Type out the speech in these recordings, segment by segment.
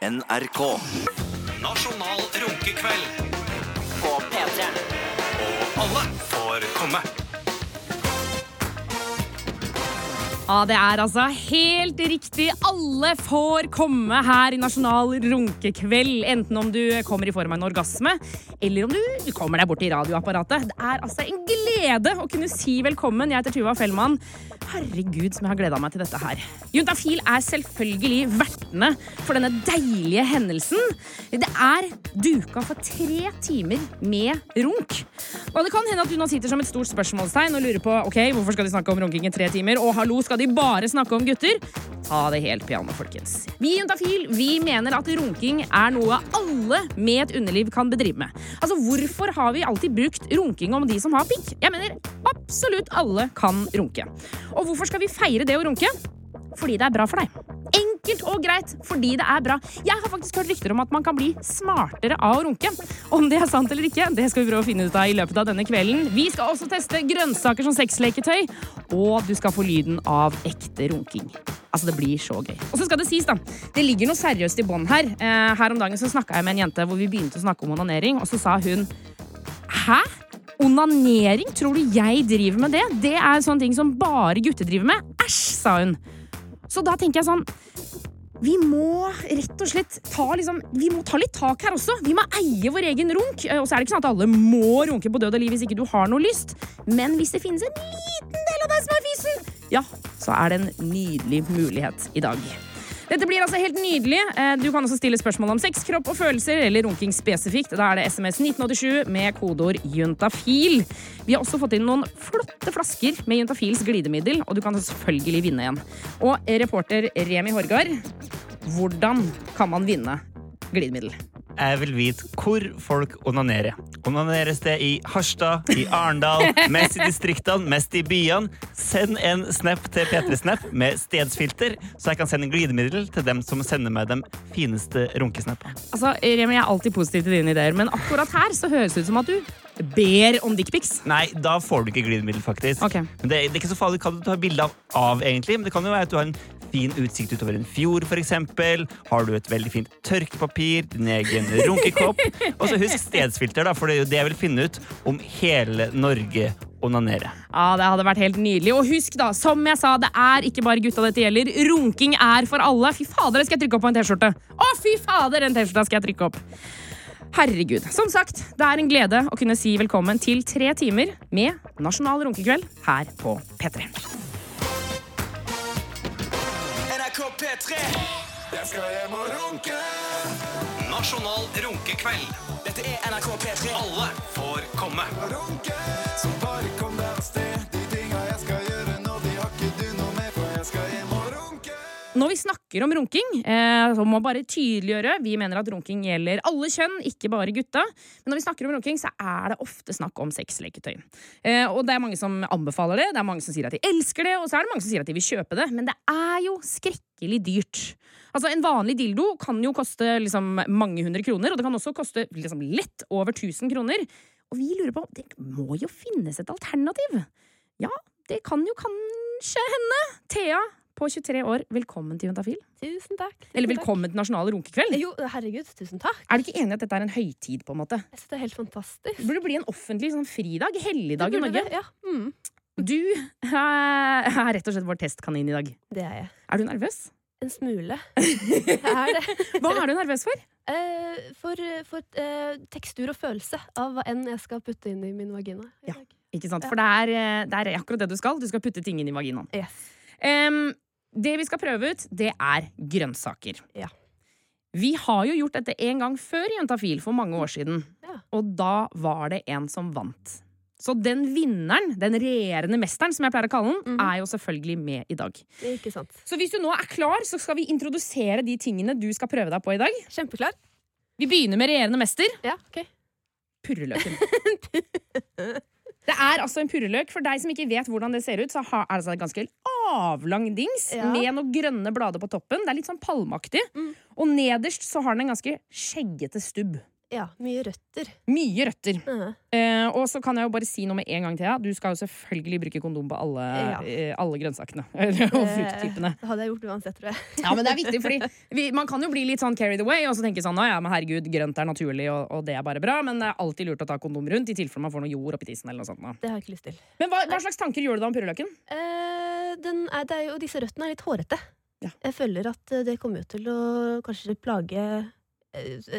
NRK. Nasjonal runkekveld. På P3. Og alle Ja, det er altså helt riktig. Alle får komme her i Nasjonal runkekveld. Enten om du kommer i form av en orgasme, eller om du kommer deg bort i radioapparatet. Det er altså en glede å kunne si velkommen. Jeg heter Tuva Fellmann. Herregud, som jeg har gleda meg til dette her. Juntafil er selvfølgelig vertene for denne deilige hendelsen. Det er duka for tre timer med runk. Og det kan hende at du nå sitter som et stort spørsmålstegn og lurer på ok, hvorfor skal de snakke om runking i tre timer. Og hallo, skal de bare snakke om gutter? Ta det helt piano, folkens. Vi i Juntafil vi mener at runking er noe alle med et underliv kan bedrive med. Altså, Hvorfor har vi alltid brukt runking om de som har pikk? Jeg mener, absolutt alle kan runke. Og hvorfor skal vi feire det å runke? Fordi det er bra for deg. Enkelt og greit fordi det er bra. Jeg har faktisk hørt rykter om at man kan bli smartere av å runke. Om det er sant eller ikke, det skal vi prøve å finne ut av i løpet av denne kvelden. Vi skal også teste grønnsaker som sexleketøy, og du skal få lyden av ekte runking. Altså, Det blir så gøy. Og så skal det sies, da. Det ligger noe seriøst i bånn her. Eh, her om dagen så snakka jeg med en jente hvor vi begynte å snakke om onanering, og så sa hun Hæ? Onanering? Tror du jeg driver med det? Det er sånne ting som bare gutter driver med. Æsj, sa hun. Så da tenker jeg sånn vi må rett og slett ta, liksom, vi må ta litt tak her også. Vi må eie vår egen runk. Og så er det ikke sånn at alle må runke på død og liv hvis ikke du har noe lyst. Men hvis det finnes en liten del av deg som er fisen, ja, så er det en nydelig mulighet i dag. Dette blir altså helt nydelig. Eh, Du kan også stille spørsmål om sex, kropp og følelser eller runking spesifikt. Da er det SMS 1987 med kodeord juntafil. Vi har også fått inn noen flotte flasker med juntafils glidemiddel, og du kan selvfølgelig vinne en. Og reporter Remi Horgard, hvordan kan man vinne glidemiddel? Jeg vil vite hvor folk onanerer. Onaneres det i Harstad, i Arendal, mest i distriktene, mest i byene? Send en snap til P3 Snap med stedsfilter, så jeg kan sende glidemiddel til dem som sender meg de fineste runkesnappene. Altså, Remi, Jeg er alltid positiv til dine ideer, men akkurat her så høres det ut som at du ber om dickpics. Nei, da får du ikke glidemiddel, faktisk. Okay. Men det, det er ikke så farlig hva du tar bilde av, av, egentlig. Men det kan jo være at du har en fin utsikt utover en fjord, f.eks. Har du et veldig fint tørkepapir, din egen runkekopp. Og så husk stedsfilter, da, for det er jo det jeg vil finne ut om hele Norge onanere. Ja, Det hadde vært helt nydelig. Og husk, da, som jeg sa, det er ikke bare gutta dette gjelder. Runking er for alle. Fy fader, det skal jeg trykke opp på en T-skjorte. Å, fy fader, den T-skjorta skal jeg trykke opp. Herregud. Som sagt, det er en glede å kunne si velkommen til tre timer med Nasjonal runkekveld her på P3. NRK P3. Jeg skal hjem og runke. Nasjonal runkekveld. Dette er NRK P3. Alle får komme. Runke, Når vi snakker om runking, eh, så må vi bare tydeliggjøre Vi mener at runking gjelder alle kjønn, ikke bare gutta. Men når vi snakker om runking, så er det ofte snakk om sexleketøy. Eh, og det er mange som anbefaler det, det er mange som sier at de elsker det, og så er det mange som sier at de vil kjøpe det. Men det er jo skrekkelig dyrt. Altså En vanlig dildo kan jo koste liksom mange hundre kroner, og det kan også koste liksom lett over 1000 kroner. Og vi lurer på Det må jo finnes et alternativ. Ja, det kan jo kanskje hende. Thea på 23 år, velkommen til Juntafil. Tusen takk. Tusen Eller takk. velkommen til Nasjonal runkekveld. Jo, herregud, tusen takk. Er du ikke enig at dette er en høytid? på en måte? Jeg synes det er helt fantastisk. Det burde bli en offentlig sånn fridag. Helligdag i Norge. det, Ja, mm, Du er er rett og slett vår testkanin i dag. det er jeg. Er du nervøs? En smule. Er. Hva er du nervøs for? Uh, for for uh, tekstur og følelse av hva enn jeg skal putte inn i min vagina. i Ja. Ikke sant? For det er, eh, det er akkurat det du skal. Du skal putte ting inn i vaginaen. Yes. Em, det vi skal prøve ut, det er grønnsaker. Ja. Vi har jo gjort dette en gang før i Jentafil, for mange år siden. Ja. Og da var det en som vant. Så den vinneren, den regjerende mesteren, som jeg pleier å kalle den, Mhm. er jo selvfølgelig med i dag. Det er ikke sant. Så hvis du nå er klar, så skal vi introdusere de tingene du skal prøve deg på i dag. Kjempeklar. Vi begynner med regjerende mester. Ja, ok. Purreløken. Det er altså en purreløk. For deg som ikke vet hvordan det ser ut, så er det altså en ganske avlang dings Ja. med noen grønne blader på toppen. Det er litt sånn palmeaktig. Mm. Og nederst så har den en ganske skjeggete stubb. Ja, mye røtter. Mye røtter. Mm. Eh, og så kan jeg jo bare si noe med en gang, Thea. Du skal jo selvfølgelig bruke kondom på alle, Ja. eh, alle grønnsakene. og frukttypene. Det hadde jeg gjort uansett, tror jeg. Ja, men det er viktig, fordi vi, Man kan jo bli litt sånn carried away og så tenke sånn, ja, men herregud, grønt er naturlig, og, og det er bare bra. Men det er alltid lurt å ta kondom rundt, i tilfelle man får noe jord oppi tissen. eller noe sånt. Da. Det har jeg ikke lyst til. Men hva, hva slags tanker gjør du da om purreløken? Eh, er, jo, disse røttene er litt hårete. Ja. Jeg føler at eh, det kommer jo til å kanskje plage eh,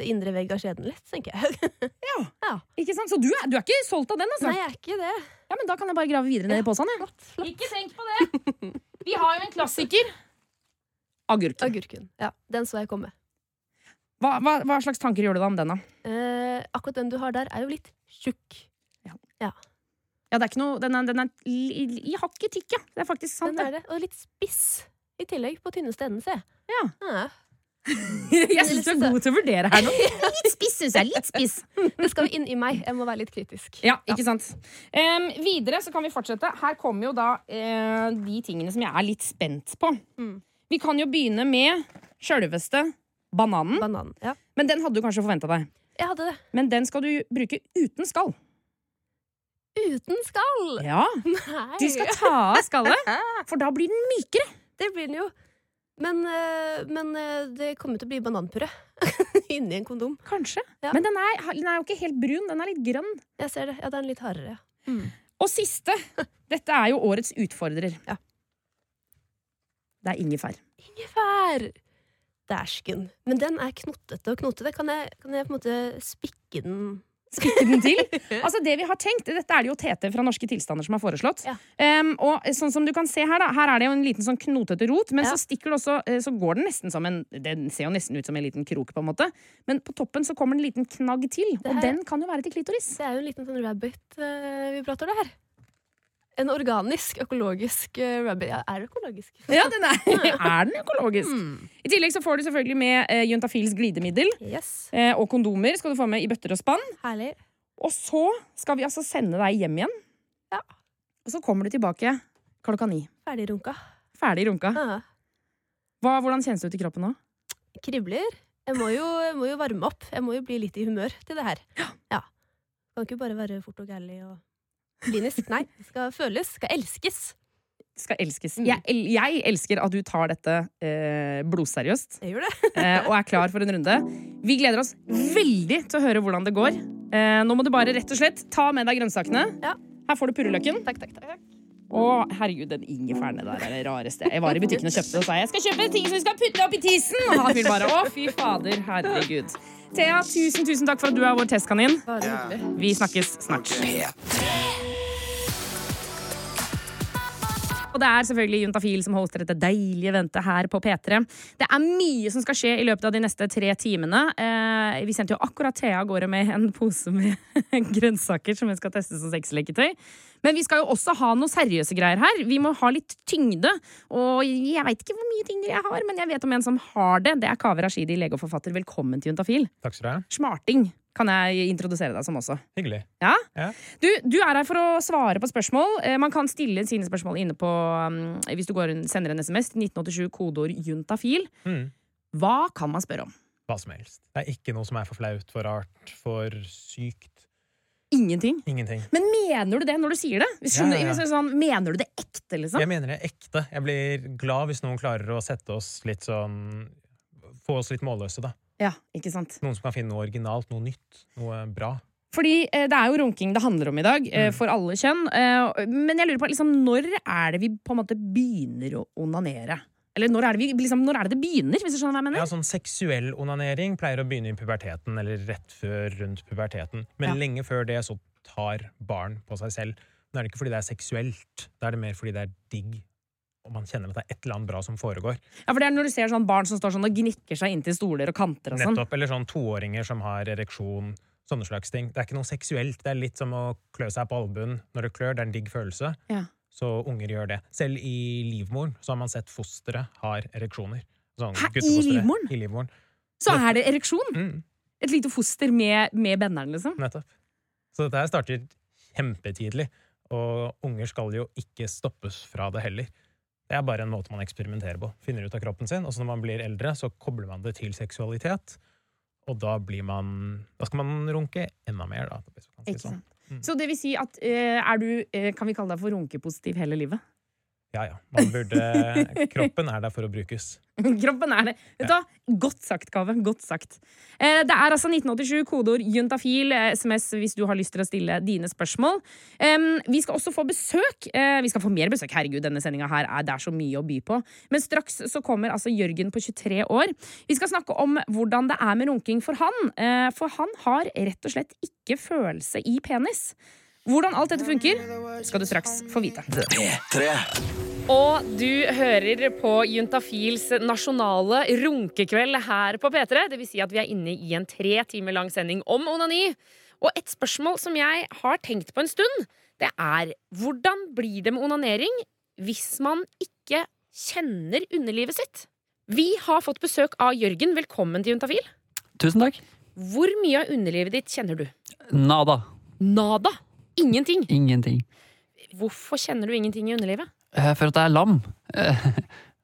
indre vegg av skjeden litt, tenker jeg. Ja, Ikke sant? Så du er, du er ikke solgt av den, altså? Nei, jeg er ikke det. Ja, men Da kan jeg bare grave videre ned i posen. Ja. Flott, flott. Ikke tenk på det! Vi har jo en klassiker. Agurken. Agurken. Ja, den så jeg komme. Hva, hva, hva slags tanker gjør du deg om den, da? Eh, akkurat den du har der, er jo litt tjukk. Ja, Ja, det er ikke noe, Den er, den er i, i hakket tykk, ja. Det er faktisk sant. Den er det. Og litt spiss i tillegg, på tynneste enden, se. Ja. Ja. Jeg syns du er god til å vurdere her nå. Litt spiss, syns jeg. Litt spiss. Det skal inn i meg. Jeg må være litt kritisk. Ja, ikke sant. Um, videre så kan vi fortsette. Her kommer jo da uh, de tingene som jeg er litt spent på. Mm. Vi kan jo begynne med sjølveste bananen. bananen Ja. Men den hadde du kanskje forventa deg. Jeg hadde det. Men den skal du bruke uten skall. Uten skall! Ja, Nei! Du skal ta av skallet, for da blir den mykere. Det blir den jo. Men, eh, men eh, det kommer til å bli bananpurre inni en kondom. Kanskje. Ja. Men den er, den er jo ikke helt brun. Den er litt grønn. Jeg ser det. Ja, den er litt hardere. Mm. Og siste. Dette er jo årets utfordrer. Ja. Det er ingefær. Ingefær! Dæsken. Men den er knotete og knotete. Kan jeg, kan jeg på en måte spikke den Spikke den til. Altså det vi har tenkt, Dette er det jo TT fra Norske tilstander som har foreslått. Ja. Um, og sånn som du kan se Her da Her er det jo en liten sånn knotete rot, men Ja. så stikker det også eh, Så går den nesten som en Den ser jo nesten ut som en liten krok, på en måte. Men på toppen så kommer det en liten knagg til, og den kan jo være til klitoris. Det er jo en liten sånn rabbit-vibrator, det her. En organisk, økologisk uh, rabbit. Ja, er det økologisk? Ja, den er, er den økologisk. I tillegg så får du selvfølgelig med uh, Juntafils glidemiddel Yes. Uh, og kondomer skal du få med i bøtter og spann. Herlig. Og så skal vi altså sende deg hjem igjen. Ja. Og så kommer du tilbake klokka ni. Ferdig runka. Ferdig runka. Ja. Hva, hvordan kjennes det ut i kroppen nå? Kribler. Jeg må, jo, jeg må jo varme opp. Jeg må jo bli litt i humør til det her. Ja. Kan ikke bare være fort og gærlig og klinisk. Nei. Det skal føles. Skal elskes. Skal elskes. Mm. Jeg, el- jeg elsker at du tar dette eh, blodseriøst Jeg gjør det. eh, og er klar for en runde. Vi gleder oss veldig til å høre hvordan det går. Eh, nå må du bare rett og slett ta med deg grønnsakene. Ja. Her får du purreløken. Takk, takk, takk. Å, herregud, den ingefæren der er det rareste. Jeg var i butikken og kjøpte det og sa jeg skal kjøpe ting som vi skal putte opp i tissen. Og han fyren bare å, fy fader, herregud. Thea, tusen, tusen takk for at du er vår testkanin. Bare hyggelig. Vi snakkes snart. Og det er selvfølgelig Juntafil som hoster dette deilige eventet her på P3. Det er mye som skal skje i løpet av de neste tre timene. Eh, vi sendte jo akkurat Thea av gårde med en pose med grønnsaker som hun skal teste som sexleketøy. Men vi skal jo også ha noe seriøse greier her. Vi må ha litt tyngde. Og jeg veit ikke hvor mye tyngde jeg har, men jeg vet om en som har det. Det er Kaveh Rashidi, lege og forfatter. Velkommen til Juntafil. Takk skal du ha. Smarting kan jeg introdusere deg som også. Hyggelig. Ja? Ja. Du, du er her for å svare på spørsmål. Eh, Man kan stille sine spørsmål inne på um, Hvis du går, sender en SMS til 1987, kodeord juntafil. Mm. Hva kan man spørre om? Hva som helst. Det er ikke noe som er for flaut, for rart, for sykt. Ingenting. Ingenting. Men mener du det når du sier det? Skjønner, Ja, sånn, mener du det ekte, liksom? Jeg mener det ekte. Jeg blir glad hvis noen klarer å sette oss litt sånn Få oss litt målløse, da. Ja, ikke sant? Noen som kan finne noe originalt, noe nytt, noe bra. Fordi eh, det er jo runking det handler om i dag, eh, Mm. for alle kjønn. Eh, men jeg lurer på, liksom, når er det vi på en måte begynner å onanere? Eller når er det, vi, liksom, når er det det begynner, hvis du skjønner hva jeg mener? Ja, sånn Seksuell onanering pleier å begynne i puberteten, eller rett før rundt puberteten. Men Ja. lenge før det så tar barn på seg selv. Men er det ikke fordi det er seksuelt, da er det mer fordi det er digg, og man kjenner at det er et eller annet bra som foregår. Ja, for det er når du ser sånn barn som står sånn og gnikker seg inntil stoler og kanter og sånn. Nettopp. Eller sånn toåringer som har ereksjon. Sånne slags ting. Det er ikke noe seksuelt. Det er litt som å klø seg på albuen når det klør. Det er en digg følelse. Ja. Så unger gjør det. Selv i livmoren så har man sett fostre har ereksjoner. Sånn Hæ, i livmoren? I livmoren. Så er det ereksjon! Mm, Et lite foster med, med benderen, liksom. nettopp. Så dette her starter kjempetidlig. Og unger skal jo ikke stoppes fra det heller. Det er bare en måte man eksperimenterer på. Finner ut av kroppen sin, og så når man blir eldre, så kobler man det til seksualitet. Og da blir man Da skal man runke enda mer, da. Ikke det sånn. Mm. Så det vil si at eh, er du eh, Kan vi kalle deg for runkepositiv hele livet? Ja, ja. Man burde Kroppen er der for å brukes. Kroppen er det. Vet du hva? Godt sagt, Kave. Godt sagt. Eh, det er altså 1987, kodeord juntafil, eh, SMS hvis du har lyst til å stille dine spørsmål. Eh, vi skal også få besøk. Eh, vi skal få mer besøk. Herregud, denne sendinga her er det er så mye å by på. Men straks så kommer altså Jørgen på 23 år. Vi skal snakke om hvordan det er med runking for han. Eh, for han har rett og slett ikke følelse i penis. Hvordan alt dette funker, skal du straks få vite. P3. Og du hører på Juntafils nasjonale runkekveld her på P3. Det vil si at vi er inne i en tre timer lang sending om onani. Og et spørsmål som jeg har tenkt på en stund, det er hvordan blir det med onanering hvis man ikke kjenner underlivet sitt? Vi har fått besøk av Jørgen. Velkommen til Juntafil. Tusen takk. Hvor mye av underlivet ditt kjenner du? Nada. Nada. Ingenting. Ingenting. Hvorfor kjenner du ingenting i underlivet? Eh, For at jeg er lam. Eh,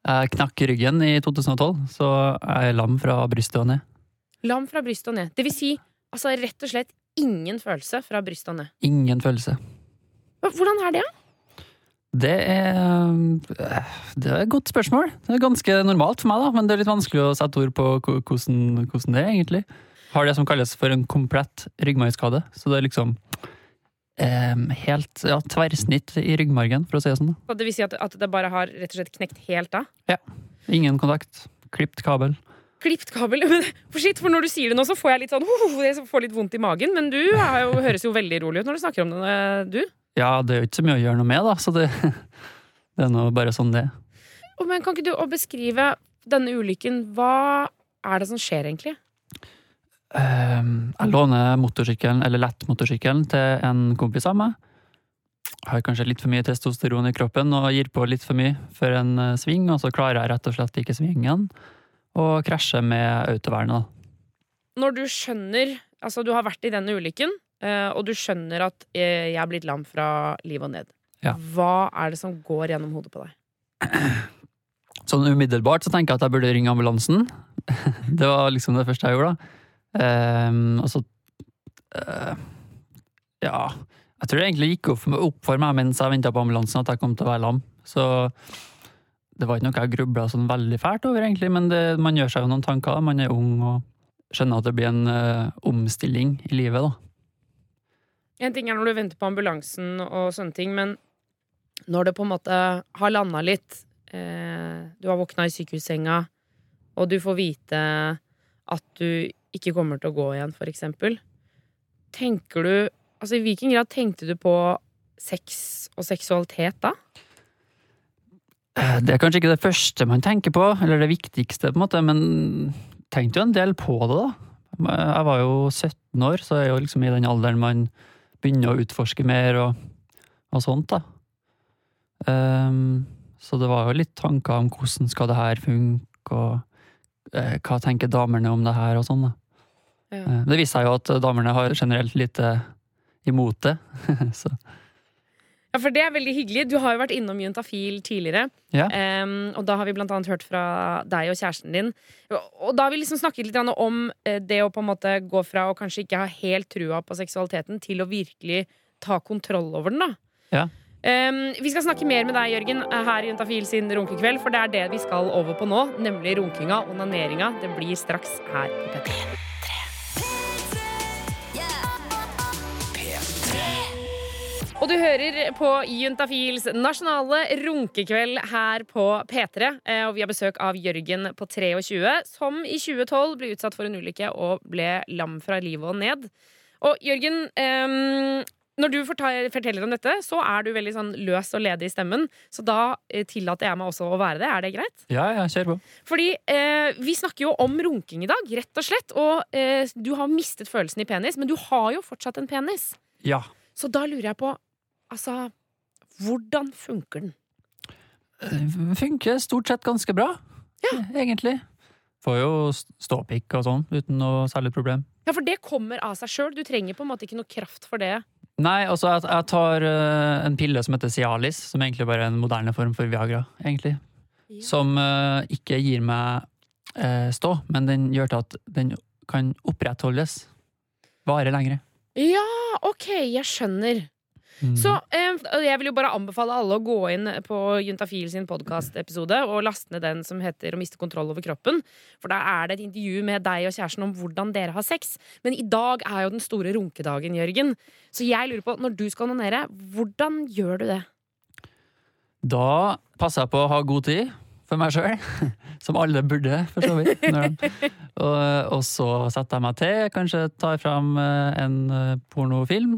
Jeg knakk ryggen i 2012, så jeg er lam fra brystet og ned. Lam fra brystet og ned. Det vil si altså rett og slett ingen følelse fra brystet og ned. Ingen følelse. Hvordan er det? da? Det er eh, Det er et godt spørsmål. Det er ganske normalt for meg, da, men det er litt vanskelig å sette ord på hvordan, hvordan det er, egentlig. Har det som kalles for en komplett ryggmargskade. Så det er liksom helt ja, tverrsnitt i ryggmargen, for å si det sånn. Så Det vil si at, at det bare har rett og slett knekt helt av? Ingen kontakt. Klipt kabel. Klipt kabel. Men For shit, for når du sier det nå, så får jeg litt sånn oh, jeg får litt vondt i magen. Men du jo, høres jo veldig rolig ut når du snakker om det, du. Ja, det er jo ikke så mye å gjøre noe med, da, så det, det er nå bare sånn det er. Men kan ikke du beskrive denne ulykken? Hva er det som skjer, egentlig? Ehm, jeg låner motorsykkelen, eller lettmotorsykkelen, til en kompis av meg. Har kanskje litt for mye testosteron i kroppen og gir på litt for mye for en eh, sving, og så klarer jeg rett og slett ikke svingen, og krasjer med autovernet. Når du skjønner Altså, du har vært i denne ulykken, eh, og du skjønner at eh, jeg er blitt lam fra liv og ned. Ja. Hva er det som går gjennom hodet på deg? Sånn umiddelbart så tenker jeg at jeg burde ringe ambulansen. det var liksom det første jeg gjorde, da. Ehm, og så uh, Ja. Jeg tror det egentlig gikk opp for meg mens jeg venta på ambulansen at jeg kom til å være lam. Så det var ikke noe jeg grubla sånn veldig fælt over, egentlig, men det, man gjør seg jo noen tanker. Man er ung og skjønner at det blir en uh, omstilling i livet, da. En ting er når du venter på ambulansen og sånne ting, men når det på en måte har landa litt, eh, du har våkna i sykehussenga, og du får vite at du ikke kommer til å gå igjen, for eksempel. Tenker du Altså, i hvilken grad tenkte du på sex og seksualitet da? Eh, Det er kanskje ikke det første man tenker på, eller det viktigste, på en måte, men tenkte jo en del på det, da. Jeg var jo 17 år, så jeg er jo liksom i den alderen man begynner å utforske mer og, og sånt, da. Um, så det var jo litt tanker om hvordan skal det her funke, og hva tenker damene om det her, og sånn, da. Ja. Eh, Det viser seg jo at damene har generelt lite imot det, så Ja, for det er veldig hyggelig. Du har jo vært innom Juntafil tidligere. ja. Um, og da har vi blant annet hørt fra deg og kjæresten din. Og da har vi liksom snakket litt om eh, det å på en måte gå fra å kanskje ikke ha helt trua på seksualiteten, til å virkelig ta kontroll over den, da. Ja. Em, vi skal snakke mer med deg, Jørgen, her i Juntafil sin runkekveld, for det er det vi skal over på nå, nemlig runkinga, onaneringa. Det blir straks her på P3. Og du hører på Juntafils nasjonale runkekveld her på P3. eh, Og vi har besøk av Jørgen på 23, som i 2012 ble utsatt for en ulykke og ble lam fra livet og ned. Og Jørgen, em, når du forteller om dette, så er du veldig sånn løs og ledig i stemmen. Så da eh, tillater jeg meg også å være det. Er det greit? ja, ja, kjør på. Fordi eh, vi snakker jo om runking i dag, rett og slett. Og eh, du har mistet følelsen i penis, men du har jo fortsatt en penis. Ja. Så da lurer jeg på, altså Hvordan funker den? Det funker stort sett ganske bra, egentlig. Får jo ståpikk og sånn, uten noe særlig problem. Ja, For det kommer av seg sjøl. Du trenger på en måte ikke noe kraft for det. Nei, altså jeg, jeg tar uh, en pille som heter Cialis, som egentlig bare er en moderne form for Viagra, egentlig. Ja. Som uh, ikke gir meg uh, stå, men den gjør til at den kan opprettholdes. Vare lengre. Ja, ok, jeg skjønner. Mm. Så eh, jeg vil jo bare anbefale alle å gå inn på Juntafil sin podkastepisode og laste ned den som heter 'Å miste kontroll over kroppen'. For da er det et intervju med deg og kjæresten om hvordan dere har sex. Men i dag er jo den store runkedagen, Jørgen. Så jeg lurer på, når du skal onanere, hvordan gjør du det? Da passer jeg på å ha god tid for meg sjøl, som alle burde, for så vidt. Og, og så setter jeg meg til, kanskje tar fram eh, en eh, pornofilm.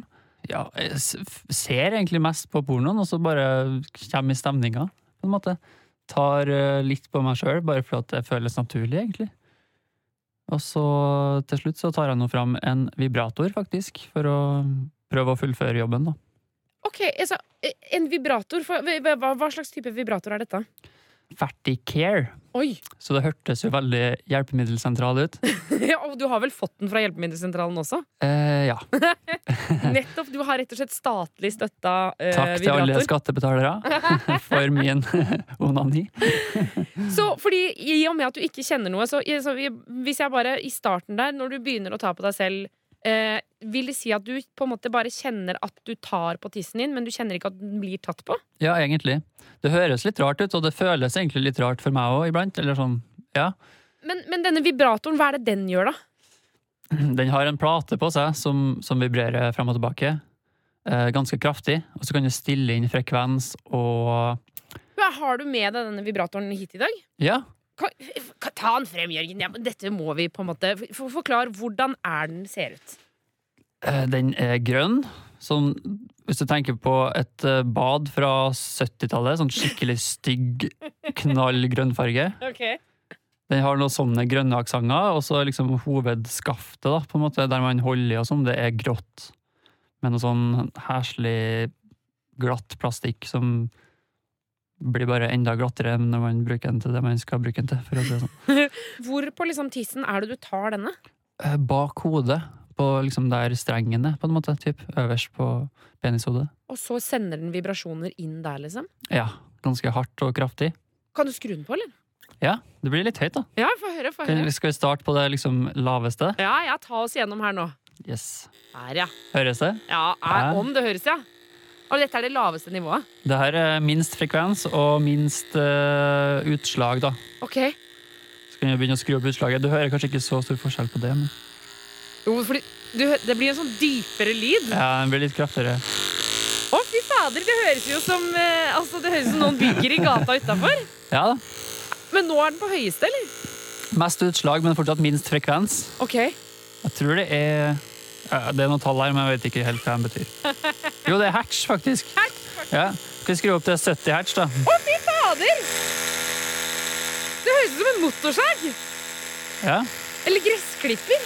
Ja, ser egentlig mest på pornoen, og så bare kommer i stemninga, på en måte. Tar eh, litt på meg sjøl, bare for at det føles naturlig, egentlig. Og så til slutt så tar jeg nå fram en vibrator, faktisk, for å prøve å fullføre jobben, da. Ok, altså, En vibrator, hva, hva- slags type vibrator er dette? Ferticare. Oi! Så det hørtes jo veldig hjelpemiddelsentral ut. Ja, og du har vel fått den fra Hjelpemiddelsentralen også? Eh, ja. Nettopp, Du har rett og slett statlig støtta eh, Takk til alle skattebetalere for min onani. Så fordi I og med at du ikke kjenner noe, så, så hvis jeg bare i starten der, når du begynner å ta på deg selv eh, Vil det si at du på en måte bare kjenner at du tar på tissen din, men du kjenner ikke at den blir tatt på? Ja, egentlig. Det høres litt rart ut, og det føles egentlig litt rart for meg òg iblant. Eller sånn, ja. Men, men denne vibratoren, hva er det den gjør, da? Den har en plate på seg som, som vibrerer frem og tilbake. Eh, ganske kraftig. Og så kan du stille inn frekvens og Har du med deg denne vibratoren hit i dag? Ja. Ta den frem, Jørgen. Ja, men dette må vi på en måte for, Forklar hvordan er den ser ut. eh, Den er grønn. Sånn, hvis du tenker på et eh, bad fra 70-tallet, sånn skikkelig stygg, knall grønnfarge. Okay. Den har noen sånne grønne aksenter, og så liksom hovedskaftet, da, på en måte, der man holder i og sånn, det er grått. Med noe sånn heslig glatt plastikk som blir bare enda glattere når man bruker den til det man skal bruke den til. For å si det sånn. Hvor på liksom tissen er det du tar denne? Eh, Bak hodet, på liksom der strengen er, på en måte, typ, øverst på penishodet. Og så sender den vibrasjoner inn der, liksom? Ja, ganske hardt og kraftig. Kan du skru den på, eller? Ja, det blir litt høyt, da. Ja, få høre. få Kan, høre. skal vi starte på det liksom laveste? Ja, ja, ta oss gjennom her nå. Yes. Her, ja. Høres det? Ja, er. Om det høres, ja. Og dette er det laveste nivået? Det her er minst frekvens og minst uh, utslag, da. Ok. Så kan vi begynne å skru opp utslaget. Du hører kanskje ikke så stor forskjell på det, men Jo, fordi du, det blir en sånn dypere lyd. ja, den blir litt kraftigere. Å, fy fader, det høres jo som uh, Altså, det høres som noen bygger i gata utafor. Ja da. Men nå er den på høyeste, eller? Mest utslag, men fortsatt minst frekvens. Ok. Jeg tror det er ja, Det er noen tall her, men jeg vet ikke helt hva de betyr. Jo, det er hertz, faktisk. Ja. Skal vi skru opp til 70 hertz, da? Å, fy fader! Det høres ut som en motorsag! Ja. Eller gressklipper.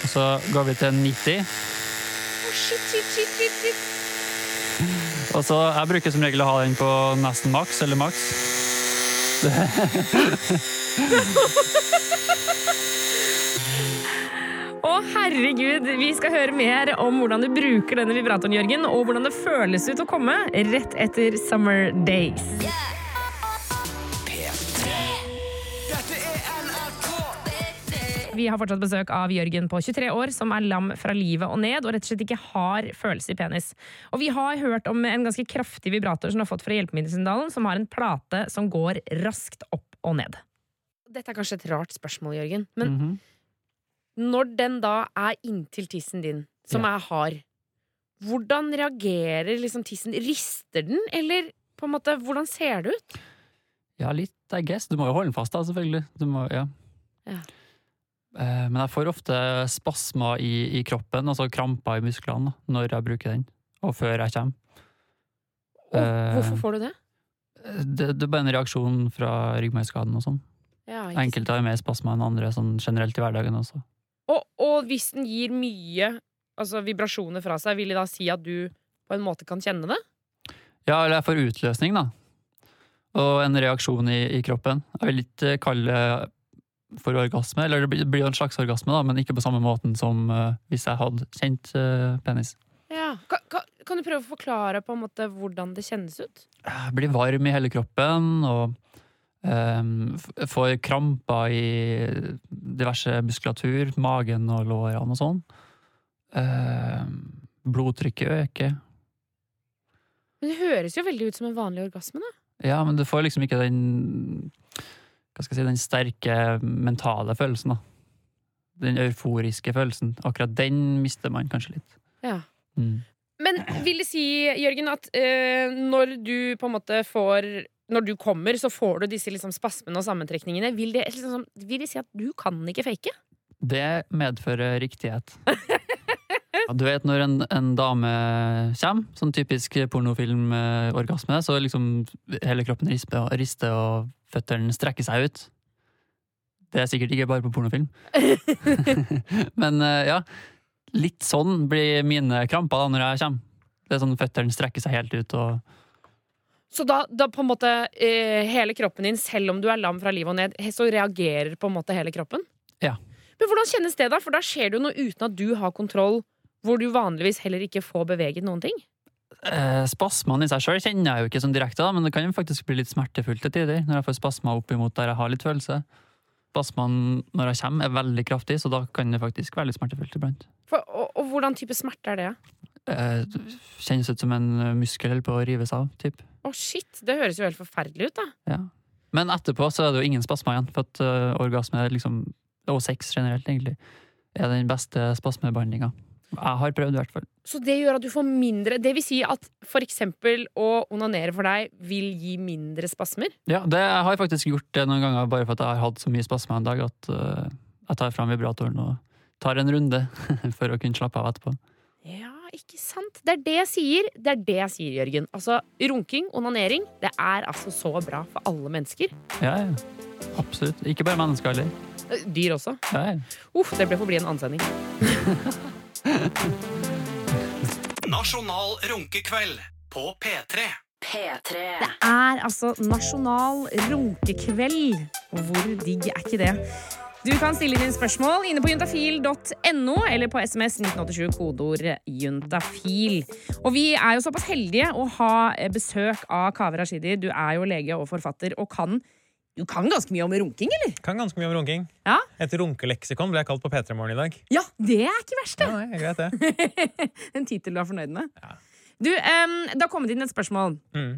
Og så går vi til 90. Å, shit, shit, shit, shit, shit. Og så Jeg bruker som regel å ha den på nesten maks eller maks. Å, herregud, vi skal høre mer om hvordan du bruker denne vibratoren, Jørgen, og hvordan det føles ut å komme rett etter Summer Days. Vi har fortsatt besøk av Jørgen på 23 år, som er lam fra livet og ned, og rett og slett ikke har følelse i penis. Og vi har hørt om en ganske kraftig vibrator som du har fått fra Hjelpemiddelsendalen, som har en plate som går raskt opp og ned. Dette er kanskje et rart spørsmål, Jørgen, men Mhm. Når den da er inntil tissen din, som Ja. er hard, hvordan reagerer liksom tissen? Rister den, eller på en måte, hvordan ser det ut? Ja, litt, I guess. Du må jo holde den fast, da, selvfølgelig. Du må, ja. Ja. Eh, Men jeg får ofte spasmer i, i kroppen, altså kramper i musklene, når jeg bruker den. Og før jeg kommer. Og Eh, hvorfor får du det? Det, det er bare en reaksjon fra ryggmargskaden og sånn. Ja. Enkelte har mer spasmer enn andre, sånn generelt i hverdagen også. Og, og hvis den gir mye altså, vibrasjoner fra seg, vil det da si at du på en måte kan kjenne det? Ja, eller jeg får utløsning, da. Og en reaksjon i, i kroppen. Jeg vil ikke kalle det for orgasme, eller det blir- jo en slags orgasme, da, men ikke på samme måten som uh, hvis jeg hadde kjent uh, penis. Ja. Kan, kan, kan du prøve å forklare på en måte hvordan det kjennes ut? Jeg blir varm i hele kroppen, og får kramper i diverse muskulatur, magen og lårene og sånn. Um, blodtrykket øker. Men det høres jo veldig ut som en vanlig orgasme, da. Ja, men du får liksom ikke den Hva skal jeg si, den sterke mentale følelsen, da. Den euforiske følelsen. Akkurat den mister man kanskje litt. Ja. Mm. Men vil det si, Jørgen, at eh, når du på en måte får Når du kommer, så får du disse liksom spasmene og sammentrekningene. Vil det, liksom, vil det si at du kan ikke fake? Det medfører riktighet. Du vet når en, en dame kommer, sånn typisk pornofilmorgasme, så liksom hele kroppen rister og, rister og føttene strekker seg ut. Det er sikkert ikke bare på pornofilm. Men eh, ja, litt sånn blir mine kramper da når jeg kommer. Det er sånn Føttene strekker seg helt ut. og Så da, da på en måte eh, hele kroppen din, selv om du er lam fra livet og ned, så reagerer på en måte hele kroppen? Ja. Men hvordan kjennes det, da? For da skjer det jo noe uten at du har kontroll, hvor du vanligvis heller ikke får beveget noen ting. Eh, spasmene i seg sjøl kjenner jeg jo ikke som direkte, da, men det kan jo faktisk bli litt smertefullt til tider. Når jeg får spasmer oppimot der jeg har litt følelse. Spasmene når jeg kommer, er veldig kraftig, så da kan det faktisk være litt smertefullt iblant. For, og, og hvordan type smerte er det? Eh, kjennes ut som en muskel holder på å rives av. Typ. Å, shit! Det høres jo helt forferdelig ut, da. Ja. Men etterpå så er det jo ingen spasmer igjen, for at uh, orgasme liksom, og sex generelt egentlig, er den beste spasmebehandlinga. Jeg har prøvd, i hvert fall. Så det gjør at du får mindre Det vil si at for eksempel å onanere for deg vil gi mindre spasmer? Ja, det, jeg har faktisk gjort det noen ganger, bare for at jeg har hatt så mye spasmer en dag at uh, jeg tar fram vibratoren og tar en runde for å kunne slappe av etterpå. Ja, ikke sant? Det er det jeg sier, det er det jeg sier, Jørgen. Altså, runking, onanering, det er altså så bra for alle mennesker. Ja, ja. Absolutt. Ikke bare mennesker heller. Eh, Dyr også. Ja, ja. Uff, det ble for bli en annen. Nasjonal runkekveld på P3. P3. Det er altså nasjonal runkekveld. Hvor digg er ikke det? Du kan stille dine spørsmål inne på juntafil.no eller på SMS 1987 kodeord juntafil. Og vi er jo såpass heldige å ha besøk av Kaveh Rashidi. Du er jo lege og forfatter og kan, du kan ganske mye om runking, eller? Kan ganske mye om runking. Ja. Et runkeleksikon ble jeg kalt på P3 Morgen i dag. Ja, det er ikke verst, det. Ja, det er greit, det. En tittel du er fornøyd med. Ja. Du, um, Det har kommet inn et spørsmål. Mm.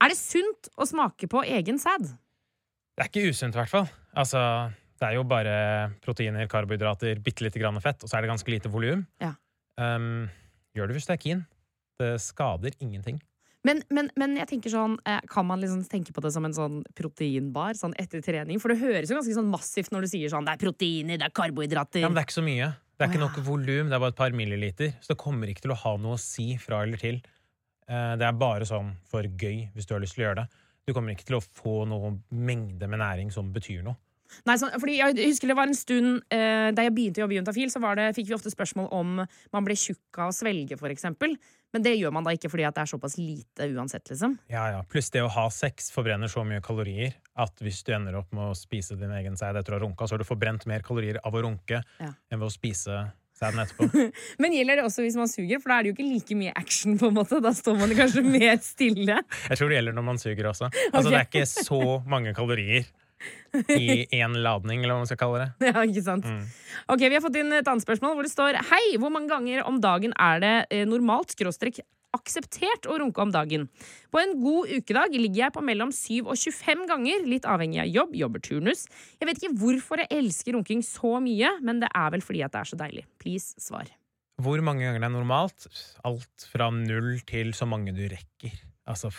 Er det sunt å smake på egen sæd? Det er ikke usunt, i hvert fall. Altså, det er jo bare proteiner, karbohydrater, bitte lite grann fett, og så er det ganske lite volum. Ja. Um, gjør det hvis du er keen. Det skader ingenting. Men, men, men jeg tenker sånn, eh, kan man liksom tenke på det som en sånn proteinbar sånn etter trening? For det høres jo ganske sånn massivt når du sier sånn det er proteiner, det er karbohydrater. Ja, men det er ikke så mye. Det er ikke nok volum, det er bare et par milliliter. Så det kommer ikke til å ha noe å si fra eller til. Eh, Det er bare sånn for gøy, hvis du har lyst til å gjøre det. Du kommer ikke til å få noe mengde med næring som betyr noe. Nei, så, fordi jeg husker det var en stund eh, Da jeg begynte å jobbe i Juntafil, så det, fikk vi ofte spørsmål om man ble tjukk av å svelge, for eksempel. Men det gjør man da ikke fordi at det er såpass lite uansett, liksom. Ja, ja. Pluss det å ha sex forbrenner så mye kalorier at hvis du ender opp med å spise din egen sæd etter å ha runka, så har du forbrent mer kalorier av å runke Ja. enn ved å spise sæden etterpå. Men gjelder det også hvis man suger? For da er det jo ikke like mye action, på en måte. Da står man kanskje mer stille. Jeg tror det gjelder når man suger også. Altså, okay. Det er ikke så mange kalorier i én ladning, eller hva man skal kalle det. Ja, ikke sant? Mm. Ok, Vi har fått inn et annet spørsmål hvor det står Hei, hvor mange ganger om dagen er det eh, normalt skråstrek akseptert å runke om dagen? På en god ukedag ligger jeg på mellom 7 og 25 ganger, litt avhengig av jobb, jobber turnus. Jeg vet ikke hvorfor jeg elsker runking så mye, men det er vel fordi at det er så deilig. Please, svar. Hvor mange ganger det er normalt? Alt fra null til så mange du rekker. Altså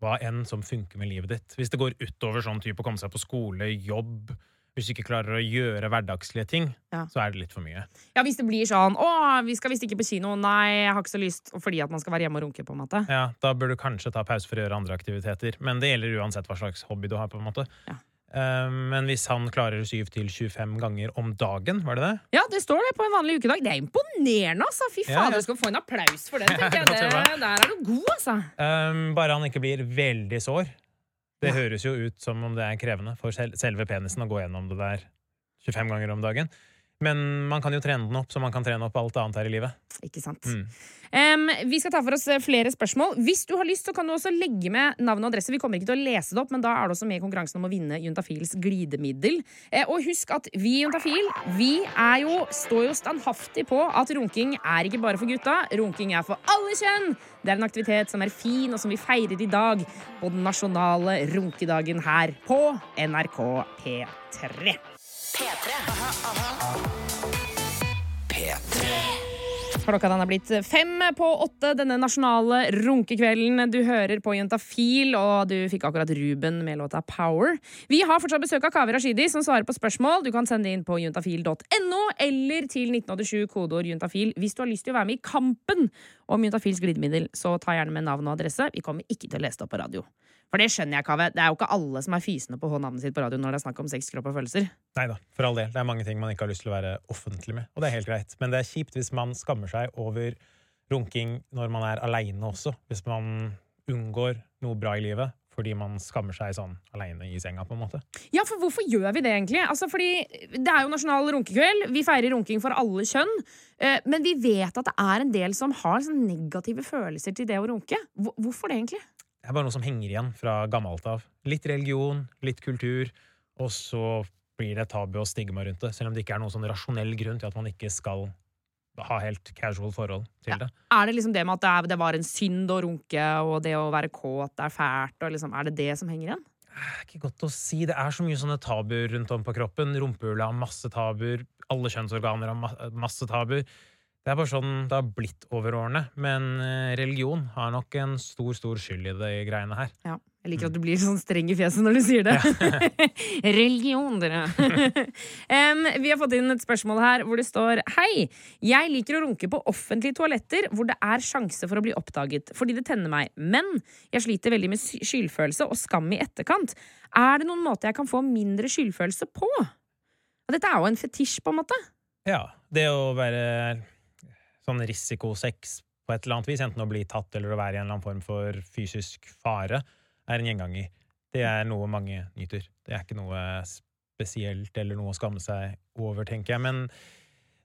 hva enn som funker med livet ditt. Hvis det går utover sånn type å komme seg på skole, jobb Hvis du ikke klarer å gjøre hverdagslige ting, Ja. så er det litt for mye. Ja, Hvis det blir sånn 'Å, vi skal visst ikke på kino', nei, jeg har ikke så lyst, fordi at man skal være hjemme og runke, på en måte. Ja, Da bør du kanskje ta pause for å gjøre andre aktiviteter. Men det gjelder uansett hva slags hobby du har. på en måte. Ja. Eh, Men hvis han klarer 7 til 25 ganger om dagen, var det det? Ja, det står det på en vanlig ukedag. Det er imponerende, altså! Fy Ja, fader, ja. du skal få en applaus for den, tenker jeg. Det, der er du god, altså. Um, bare han ikke blir veldig sår. Det Ja. høres jo ut som om det er krevende for selve penisen å gå gjennom det der 25 ganger om dagen. Men man kan jo trene den opp, så man kan trene opp alt annet her i livet. Ikke sant? Mm. Um, vi skal ta for oss eh, flere spørsmål. Hvis du har lyst, så kan du også legge med navn og adresse. Vi kommer ikke til å lese det opp, men da er det også med i konkurransen om å vinne Juntafils glidemiddel. Eh, og husk at vi i Juntafil vi er jo, står jo standhaftig på at runking er ikke bare for gutta. Runking er for alle kjønn. Det er en aktivitet som er fin, og som vi feirer i dag på den nasjonale runkedagen her på NRK P3. P3. Klokka den er blitt fem på åtte denne nasjonale runkekvelden. Du hører på Juntafil, og du fikk akkurat Ruben med låta Power. Vi har fortsatt besøk av Kaveh Rashidi, som svarer på spørsmål. Du kan sende inn på juntafil.no eller til 1987 kodeord juntafil hvis du har lyst til å være med i kampen om Juntafils glidemiddel. Så ta gjerne med navn og adresse. Vi kommer ikke til å lese det opp på radio. For det skjønner jeg, Kaveh. Det er jo ikke alle som er fysende på å få navnet sitt på radio når det er snakk om sex, kropp og følelser. Nei da, for all del. Det er mange ting man ikke har lyst til å være offentlig med. Og det er helt greit. Men det er kjipt hvis man skammer seg over runking når man er aleine også. Hvis man unngår noe bra i livet fordi man skammer seg sånn aleine i senga, på en måte. Ja, for hvorfor gjør vi det egentlig? Altså, fordi Det er jo nasjonal runkekveld. Vi feirer runking for alle kjønn. Eh, Men vi vet at det er en del som har sånn negative følelser til det å runke. Hvorfor det, egentlig? Det er bare noe som henger igjen fra gammelt av. Litt religion, litt kultur, og så blir det tabu og stigma rundt det. Selv om det ikke er noen sånn rasjonell grunn til at man ikke skal ha helt casual forhold til det. Er det liksom det med at det, er, det var en synd å runke, og det å være kåt er fælt? Liksom, er det det som henger igjen? Det er ikke godt å si. Det er så mye sånne tabuer rundt om på kroppen. Rumpehullet har masse tabuer. Alle kjønnsorganer har masse tabuer. Det er bare sånn det har blitt over årene. Men eh, religion har nok en stor, stor skyld i de greiene her. Ja. Jeg liker at du blir sånn streng i fjeset når du sier det. Religion, dere. um, vi har fått inn et spørsmål her hvor det står Hei, jeg liker å runke på offentlige toaletter hvor det er sjanse for å bli oppdaget, fordi det tenner meg. Men jeg sliter veldig med skyldfølelse og skam i etterkant. Er det noen måte jeg kan få mindre skyldfølelse på? Og dette er jo en fetisj, på en måte. Ja, det å være sånn risikosex på et eller annet vis, enten å bli tatt eller å være i en eller annen form for fysisk fare, er en gjenganger. Det er noe mange nyter. Det er ikke noe spesielt eller noe å skamme seg over, tenker jeg. Men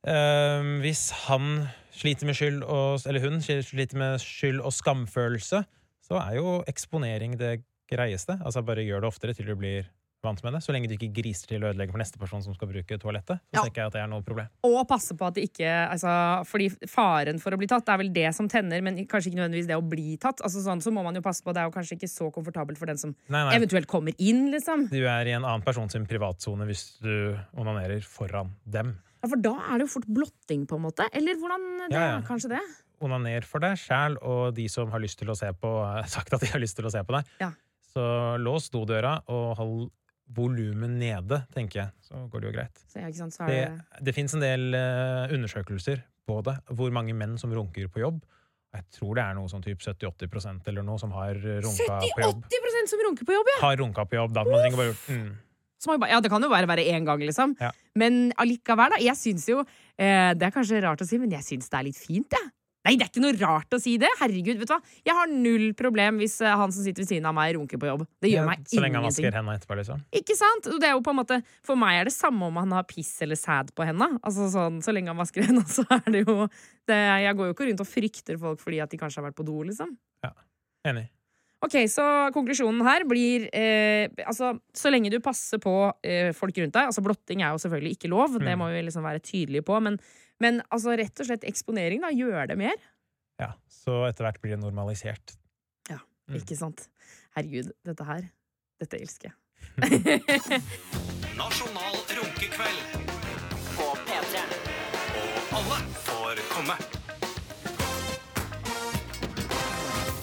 øh, hvis han sliter med skyld og, eller hun sliter med skyld og skamfølelse, så er jo eksponering det greieste. Altså bare gjør det oftere til du blir vant med det. Så lenge du ikke griser til å ødelegge for neste person som skal bruke toalettet, så Ja. tenker jeg at det er noe problem. Og passe på at det ikke altså, Fordi faren for å bli tatt det er vel det som tenner, men kanskje ikke nødvendigvis det å bli tatt. Altså, sånn, så må man jo passe på Det er jo kanskje ikke så komfortabelt for den som Nei, nei. eventuelt kommer inn, liksom. Du er i en annen person sin privatsone hvis du onanerer foran dem. Ja, For da er det jo fort blotting, på en måte. Eller hvordan det Ja, ja. er kanskje det? Onaner for deg sjæl og de som har lyst til å se på, sagt at de har lyst til å se på deg. Ja. Så lås dodøra og hold volumet nede, tenker jeg. Så går det jo greit. Så, ja, sant? Så Det, det det fins en del uh, undersøkelser på det, hvor mange menn som runker på jobb. Jeg tror det er noe sånn typ 70-80 eller noe som har runka på jobb. 70-80 som runker på jobb, ja! Har runka på jobb, da. Man trenger bare gjort mm. Ja, Det kan jo bare være én gang, liksom. Ja. Men allikevel, da. Jeg syns jo eh, Det er kanskje rart å si, men jeg syns det er litt fint, jeg. Nei, det er ikke noe rart å si det. Herregud, vet du hva. Jeg har null problem hvis eh, han som sitter ved siden av meg, runker på jobb. Det gjør Ja, meg Så lenge han vasker hendene etterpå, liksom. Ikke sant? Det er jo på en måte, for meg er det samme om han har piss eller sæd på henda. Altså sånn, så lenge han vasker henda, så er det jo det, Jeg går jo ikke rundt og frykter folk fordi at de kanskje har vært på do, liksom. Ja, Enig. Ok, Så konklusjonen her blir eh, altså, Så lenge du passer på eh, folk rundt deg Altså Blotting er jo selvfølgelig ikke lov, det Mm. må vi liksom være tydelige på. Men, men altså, rett og slett eksponering, da. Gjør det mer. Ja, så etter hvert blir det normalisert. Mm. Ikke sant? Herregud, dette her Dette elsker jeg. Nasjonal runkekveld. På P3. Og alle får komme.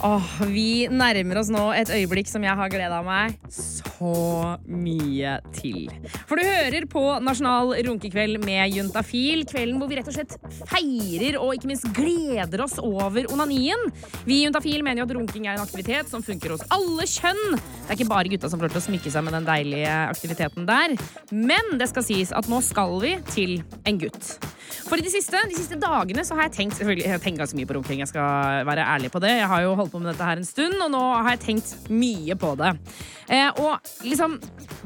Åh, vi nærmer oss nå et øyeblikk som jeg har gleda meg så mye til. For du hører på Nasjonal runkekveld med Juntafil. Kvelden hvor vi rett og slett feirer og ikke minst gleder oss over onanien. Vi i Juntafil mener jo at runking er en aktivitet som funker hos alle kjønn. Det er ikke bare gutta som får til å smykke seg med den deilige aktiviteten der. Men det skal sies at nå skal vi til en gutt. For de siste, de siste dagene så har jeg tenkt jeg har tenkt ganske mye på runking. Jeg skal være ærlig på det. Jeg har jo holdt på med dette her en stund, og nå har jeg tenkt mye på det. Eh, og liksom,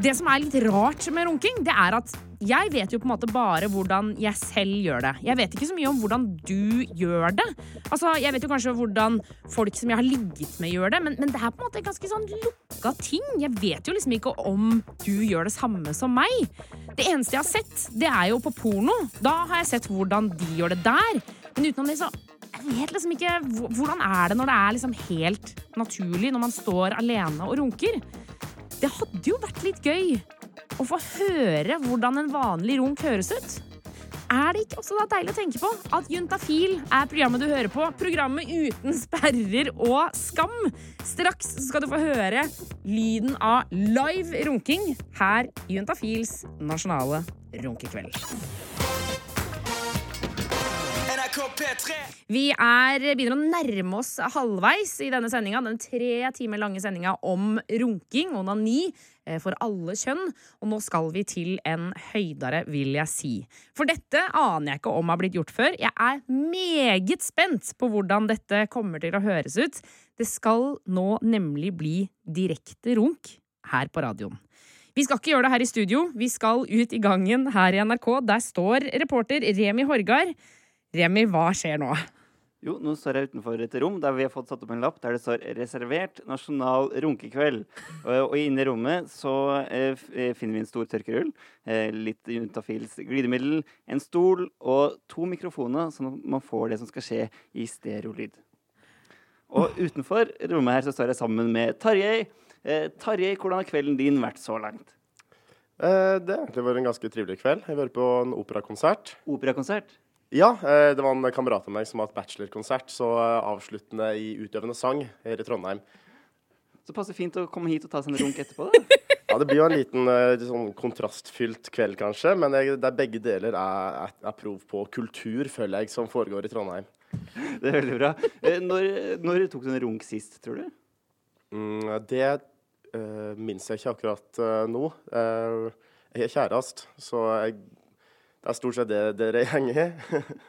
det som er litt rart med runking, det er at jeg vet jo på en måte bare hvordan jeg selv gjør det. Jeg vet ikke så mye om hvordan du gjør det. Altså, Jeg vet jo kanskje hvordan folk som jeg har ligget med, gjør det, men, men det er på en måte ganske sånn lukka ting. Jeg vet jo liksom ikke om du gjør det samme som meg. Det eneste jeg har sett, det er jo på porno. Da har jeg sett hvordan de gjør det der. Men utenom det, så jeg vet liksom ikke Hvordan er det når det er liksom helt naturlig når man står alene og runker? Det hadde jo vært litt gøy å få høre hvordan en vanlig runk høres ut. Er det ikke også da deilig å tenke på at Juntafil er programmet du hører på? Programmet uten sperrer og skam. Straks skal du få høre lyden av live runking her i Juntafils nasjonale runkekveld. NRK P3 Vi er, begynner å nærme oss halvveis i denne sendinga. Den tre timer lange sendinga om runking, onani, eh, for alle kjønn. Og nå skal vi til en høydere, vil jeg si. For dette aner jeg ikke om har blitt gjort før. Jeg er meget spent på hvordan dette kommer til å høres ut. Det skal nå nemlig bli direkte runk her på radioen. Vi skal ikke gjøre det her i studio. Vi skal ut i gangen her i NRK. Der står reporter Remi Horgard. Remi, hva skjer nå? Jo, nå står jeg utenfor et rom der vi har fått satt opp en lapp der det står 'Reservert nasjonal runkekveld'. Og, og inne i rommet så eh, eh, finner vi en stor tørkerull, eh, litt Juntafils glidemiddel, en stol og to mikrofoner, sånn at man får det som skal skje i stereolyd. Og utenfor rommet her så står jeg sammen med Tarjei. Eh, Tarjei, hvordan har kvelden din vært så langt? Eh, Det har egentlig vært en ganske trivelig kveld. Jeg har vært på en operakonsert. Operakonsert? Ja, eh, det var en kamerat av meg som har hatt bachelorkonsert, så eh, avsluttende i utøvende sang her i Trondheim. Så passer fint å komme hit og ta seg en runk etterpå, da. Ja, Det blir jo en liten eh, sånn kontrastfylt kveld, kanskje, men jeg, det er begge deler er, er, er prov på kultur, føler jeg, som foregår i Trondheim. Det er veldig bra. Når, når tok du en runk sist, tror du? Mm, det uh, minnes jeg ikke akkurat uh, nå. Uh, jeg er kjæreste, så jeg, det er stort sett det dere henger i.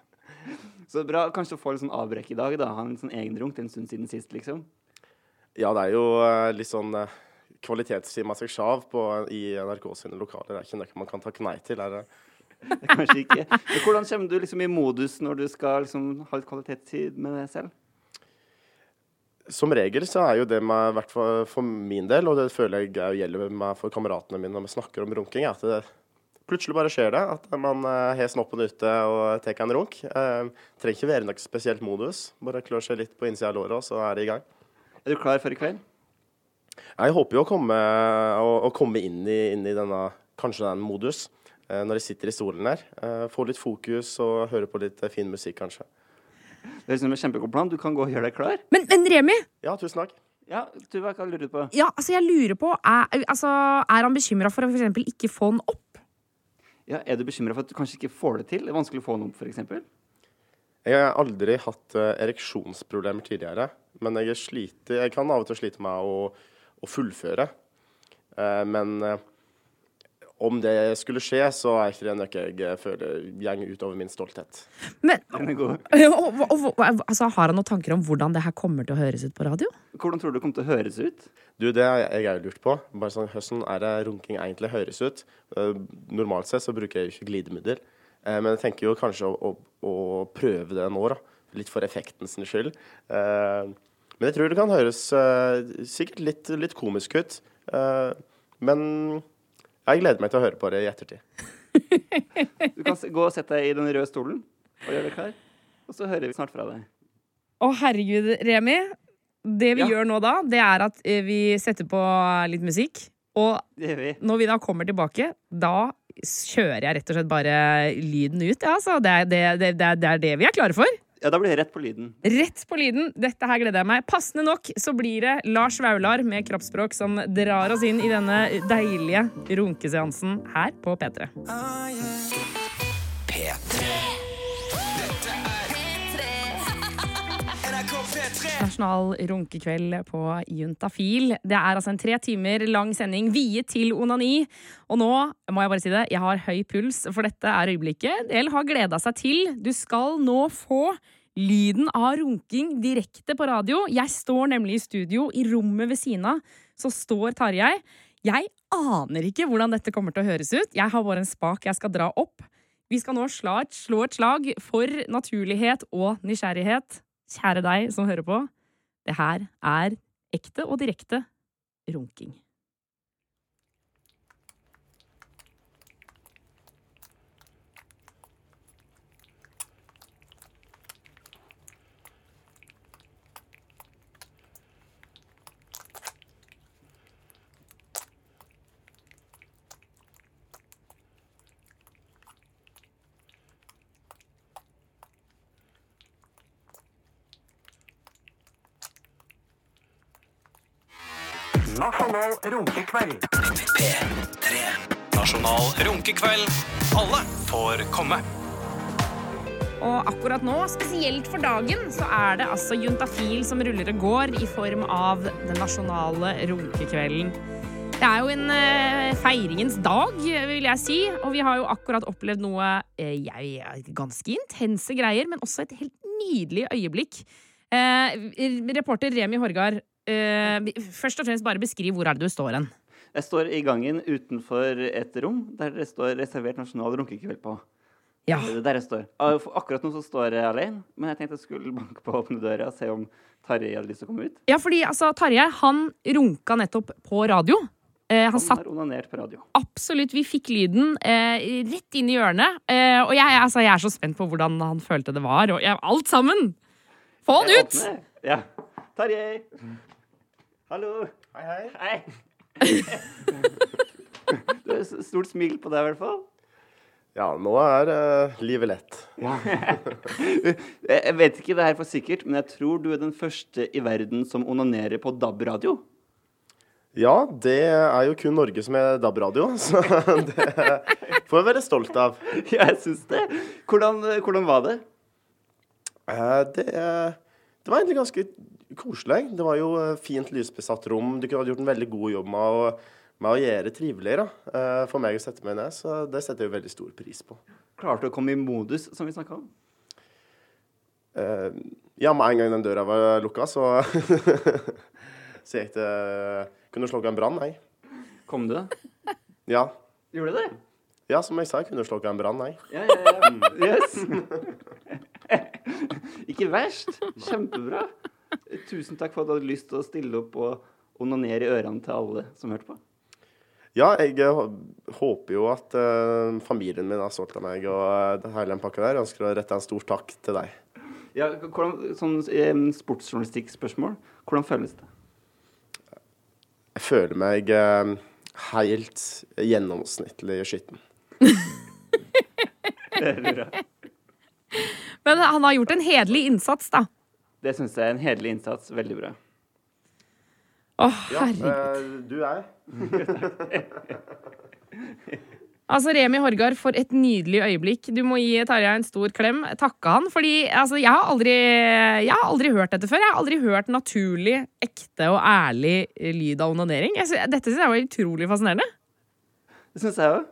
Så bra. Kanskje å få litt sånn avbrekk i dag, da. Ha en sånn egen runk det er en stund siden sist, liksom. Ja, det er jo eh, litt sånn uh, kvalitetstid med seg sjav på, i NRK sine lokaler. Det er ikke noe man kan takke nei til. Er det? Det er Kanskje ikke. Men hvordan kommer du liksom i modus når du skal liksom ha litt kvalitetstid med deg selv? Som regel så er jo det med, i hvert fall for min del, og det føler jeg er- gjelder meg for kameratene mine når vi snakker om runking, er at det plutselig bare skjer det. At man uh, har snoppen ute og tar en runk. Eh, trenger ikke være noe spesielt modus. Bare klør seg litt på innsida av låret, og så er det i gang. Er du klar for i kveld? Jeg håper jo å komme, å, å komme inn, i, inn i denne, kanskje den modus, eh, når jeg sitter i stolen her. Eh, få litt fokus og høre på litt eh, fin musikk, kanskje. Det høres ut som en kjempegod plan. Du kan gå og gjøre deg klar. Men, men Remi, Ja, tusen takk. Ja, Tuva, hva lurer du på? ja, altså jeg lurer på Er, altså, er han bekymra for å for eksempel ikke få den opp? Ja, Er du bekymra for at du kanskje ikke får det til? Det er vanskelig å få noe opp, f.eks.? Jeg har aldri hatt eh, ereksjonsproblemer tidligere, men jeg, er sliter, jeg kan av og til slite med å, å fullføre. Eh, men eh, om det skulle skje, så er ikke det noe jeg eh, føler går utover min stolthet. Men, er og, og, og, altså, har han noen tanker om hvordan det her kommer til å høres ut på radio? Hvordan tror du det kommer til å høres ut? Du, det har jeg òg lurt på. Bare sånn, Hvordan er det runking egentlig høres ut? Eh, normalt sett så bruker jeg jo ikke glidemiddel, eh, men jeg tenker jo kanskje å, å, å prøve det nå, da. Litt for effekten sin skyld. Eh, men jeg tror det kan høres sikkert litt, litt komisk ut. Eh, men jeg gleder meg til å høre på det i ettertid. Du kan gå og sette deg i den røde stolen og gjøre deg klar. Og så hører vi snart fra deg. Å, herregud, Remi. Det vi Ja. gjør nå da, det er at eh, vi setter på litt musikk. Og vi. når vi da kommer tilbake, da kjører jeg rett og slett bare lyden ut. Ja, altså, det, er, det, det, det, er, det er det vi er klare for. Ja, da blir det rett på lyden. Rett på lyden. Dette her gleder jeg meg. Passende nok så blir det Lars Vaular med kroppsspråk som drar oss inn i denne deilige runkeseansen her på P3. P3 Nasjonal runkekveld på Juntafil. Det er altså en tre timer lang sending viet til onani. Og nå må jeg bare si det, jeg har høy puls, for dette er øyeblikket Del har gleda seg til. Du skal nå få lyden av runking direkte på radio. Jeg står nemlig i studio. I rommet ved siden av så står Tarjei. Jeg aner ikke hvordan dette kommer til å høres ut. Jeg har bare en spak jeg skal dra opp. Vi skal nå slå et, slag for naturlighet og nysgjerrighet. Kjære deg som hører på. Det her er ekte og direkte runking. Nasjonal runkekveld. P3. Nasjonal runkekveld. Alle får komme. Og akkurat nå, spesielt for dagen, så er det altså juntafil som ruller og går i form av den nasjonale runkekvelden. Det er jo en eh, feiringens dag, vil jeg si, og vi har jo akkurat opplevd noe eh, jeg, ganske intense greier, men også et helt nydelig øyeblikk. Eh, reporter Remi Horgard, først og fremst bare beskriv hvor er det du står hen. Jeg står i gangen utenfor et rom der det står 'reservert nasjonal runkekveld' på. Ja. Er Der jeg står. Ah, Akkurat nå så står jeg alene, men jeg tenkte jeg skulle banke på åpne døra og se om Tarjei hadde lyst til å komme ut. Ja, fordi altså, Tarjei han runka nettopp på radio. Eh, han Han satt har onanert på radio. absolutt Vi fikk lyden eh, rett inn i hjørnet. Eh, og jeg, altså, jeg er så spent på hvordan han følte det var. Og jeg, alt sammen! Få han ut! Ja. Tarjei! Hallo! Hei, hei. Hei! Du har stort smil på deg, i hvert fall. Ja, nå er uh, livet lett. Jeg jeg vet ikke det her for sikkert, men jeg tror du er den første i verden som onanerer på DAB-radio. Ja, det er jo kun Norge som er DAB-radio, så det får jeg være stolt av. Ja, jeg syns det. Hvordan, hvordan var det? Uh, Det, Uh, det var egentlig ganske koselig. Det var jo eh, fint lysbesatt rom. Du kunne ha gjort en veldig god jobb med å, med å gjøre det trivelig eh, for meg å sette meg ned, så det setter jeg veldig stor pris på. Klarte du å komme i modus, som vi snakka om? Uh, Ja, med en gang den døra var lukka, så Så gikk det Kunne slukka en brann, jeg. Kom du? Ja. Gjorde du det? ja, som jeg sa, jeg kunne slukka en brann, jeg. Ja, ja, ja. Yes. Ikke verst. Kjempebra. Tusen takk for at du hadde lyst til å stille opp og onanere i ørene til alle som hørte på. Ja, jeg eh, håper jo at uh, familien min har stolt av meg og uh, hele den pakka der. Jeg ønsker å rette en stor takk til deg. Ja, hvordan, sånn sportsjournalistikkspørsmål. Hvordan føles det? Jeg føler meg uh, helt gjennomsnittlig skitten. Men han har gjort en hederlig innsats, da. Det syns jeg er en hederlig innsats. Veldig bra. Åh, Ja, herregud. Ja, du er? Altså, Remi Horgard, for et nydelig øyeblikk. Du må gi Tarjei en stor klem. Takke han. Fordi altså, jeg, har aldri, jeg har aldri hørt dette før. Jeg har aldri hørt naturlig, ekte og ærlig lyd av onanering. Dette syns jeg var utrolig fascinerende. Det syns jeg òg.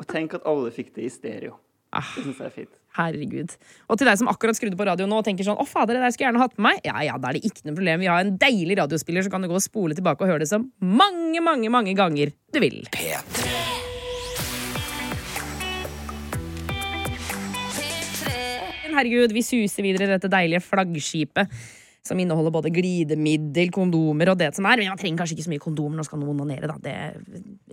Og tenk at alle fikk det i stereo. Ah. Det syns jeg er fint. Herregud. Og til deg som akkurat skrudde på radioen nå og tenker sånn Å, fader, det der skulle jeg gjerne hatt med meg. Ja, ja, da er det ikke noe problem. Vi har en deilig radiospiller, så kan du gå og spole tilbake og høre det så mange, mange, mange ganger du vil. P3. Herregud, vi suser videre i dette deilige flaggskipet. Som inneholder både glidemiddel, kondomer og det som er. Men man trenger kanskje ikke så mye kondomer. når man skal onanere, da. Det,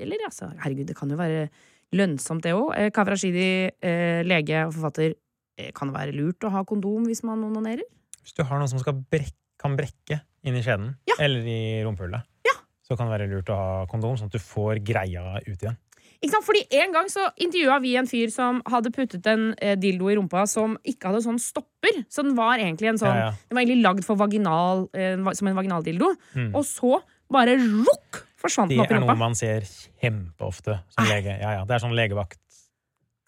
eller altså, herregud, det kan jo være lønnsomt, det òg. Kaveh Rashidi, eh, lege og forfatter. eh, Kan det være lurt å ha kondom hvis man onanerer? Hvis du har noe som skal brek kan brekke inn i skjeden, Ja. eller i rumpehullet, så kan det være lurt å ha kondom, sånn at du får greia ut igjen. Fordi En gang så intervjua vi en fyr som hadde puttet en eh, dildo i rumpa som ikke hadde sånn stopper. Så den var egentlig en sånn Ja, ja. Den var egentlig lagd for vaginal, eh, som en vaginaldildo. Mm. Og så bare rukk forsvant Det den opp i er noe man ser kjempeofte som lege. Ja, ja, det er sånn legevakt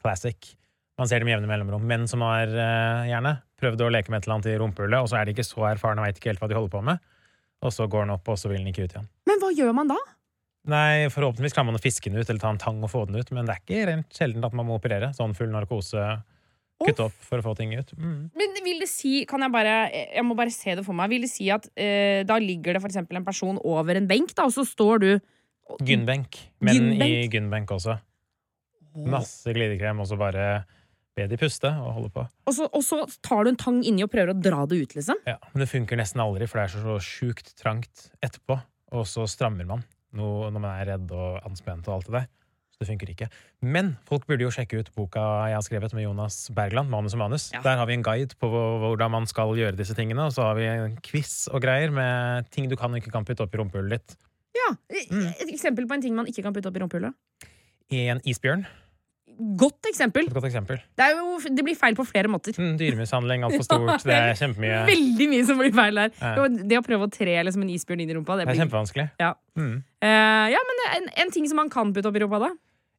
classic. Man ser det med jevne mellomrom. Menn som har uh, gjerne prøvd å leke med et eller annet i rumpehullet, og så er de ikke så erfarne og veit ikke helt hva de holder på med. Og så går den opp, og så vil den ikke ut igjen. Men hva gjør man da? Nei, forhåpentligvis klarer man å fiske den ut, eller ta en tang og få den ut, men det er ikke rent sjelden at man må operere. Sånn full narkose, kutte opp for å få ting ut. Mm. Men vil det si, kan jeg bare Jeg må bare se det for meg. Vil det si at eh, da ligger det eksempel en person over en benk, da, og så står du Gynbenk. Men i Gynbenk? gynbenk også. Masse glidekrem, og så bare be de puste og holde på. Og så, og så tar du en tang inni og prøver å dra det ut, liksom. Ja, Men det funker nesten aldri, for det er så, så sjukt trangt etterpå. Og så strammer man noe når man er redd og anspent og alt det der. Så det funker ikke. Men folk burde jo sjekke ut boka jeg har skrevet med Jonas Bergland, Manus og manus. Ja. Der har vi en guide på hvordan man skal gjøre disse tingene, og så har vi en quiz og greier med ting du kan og ikke kan putte oppi rumpehullet ditt. Ja, Mm. Et eksempel på en ting man ikke kan putte opp i rumpehullet. En isbjørn. Godt eksempel. Godt eksempel. Det, jo, det blir feil på flere måter. Mm, Dyremishandling altfor stort. Det er kjempemye. Veldig mye som blir feil der. Ja. Det å prøve å tre liksom, en isbjørn inn i rumpa, det Det er kjempevanskelig. Ja. Mm. uh, ja, men en, en ting som man kan putte opp i rumpa, da?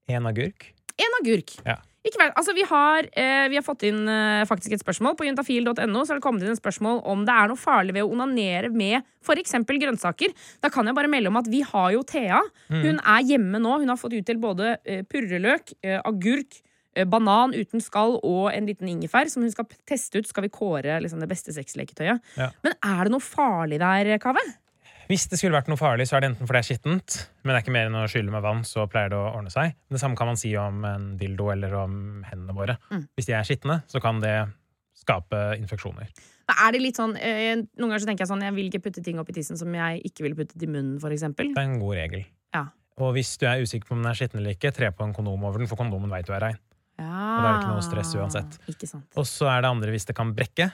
En agurk. En agurk. Ja. Ikke vel, altså vi, har, eh, vi har fått inn eh, faktisk et spørsmål. På juntafil.no så har det kommet inn et spørsmål om det er noe farlig ved å onanere med f.eks. grønnsaker. Da kan jeg bare melde om at vi har jo Thea. Mm. Hun er hjemme nå. Hun har fått utdelt både eh, purreløk, eh, agurk, eh, banan uten skall og en liten ingefær som hun skal teste ut. Skal vi kåre liksom, det beste sexleketøyet. Ja. Men er det noe farlig der, Kave? Hvis det skulle vært noe farlig, så er det enten fordi det er skittent, men det er ikke mer enn å skylle med vann, så pleier det å ordne seg. Det samme kan man si om en dildo eller om hendene våre. Mm. Hvis de er skitne, så kan det skape infeksjoner. Da Er det litt sånn, eh, Noen ganger så tenker jeg sånn Jeg vil ikke putte ting opp i tissen som jeg ikke ville puttet i munnen, eksempel. Det er en god regel. Ja. Og hvis du er usikker på om den er skitten eller ikke, tre på en kondom over den, for kondomen veit du er rein. Ja. Og da er det ikke noe stress uansett. Ikke sant. Og så er det andre hvis det kan brekke.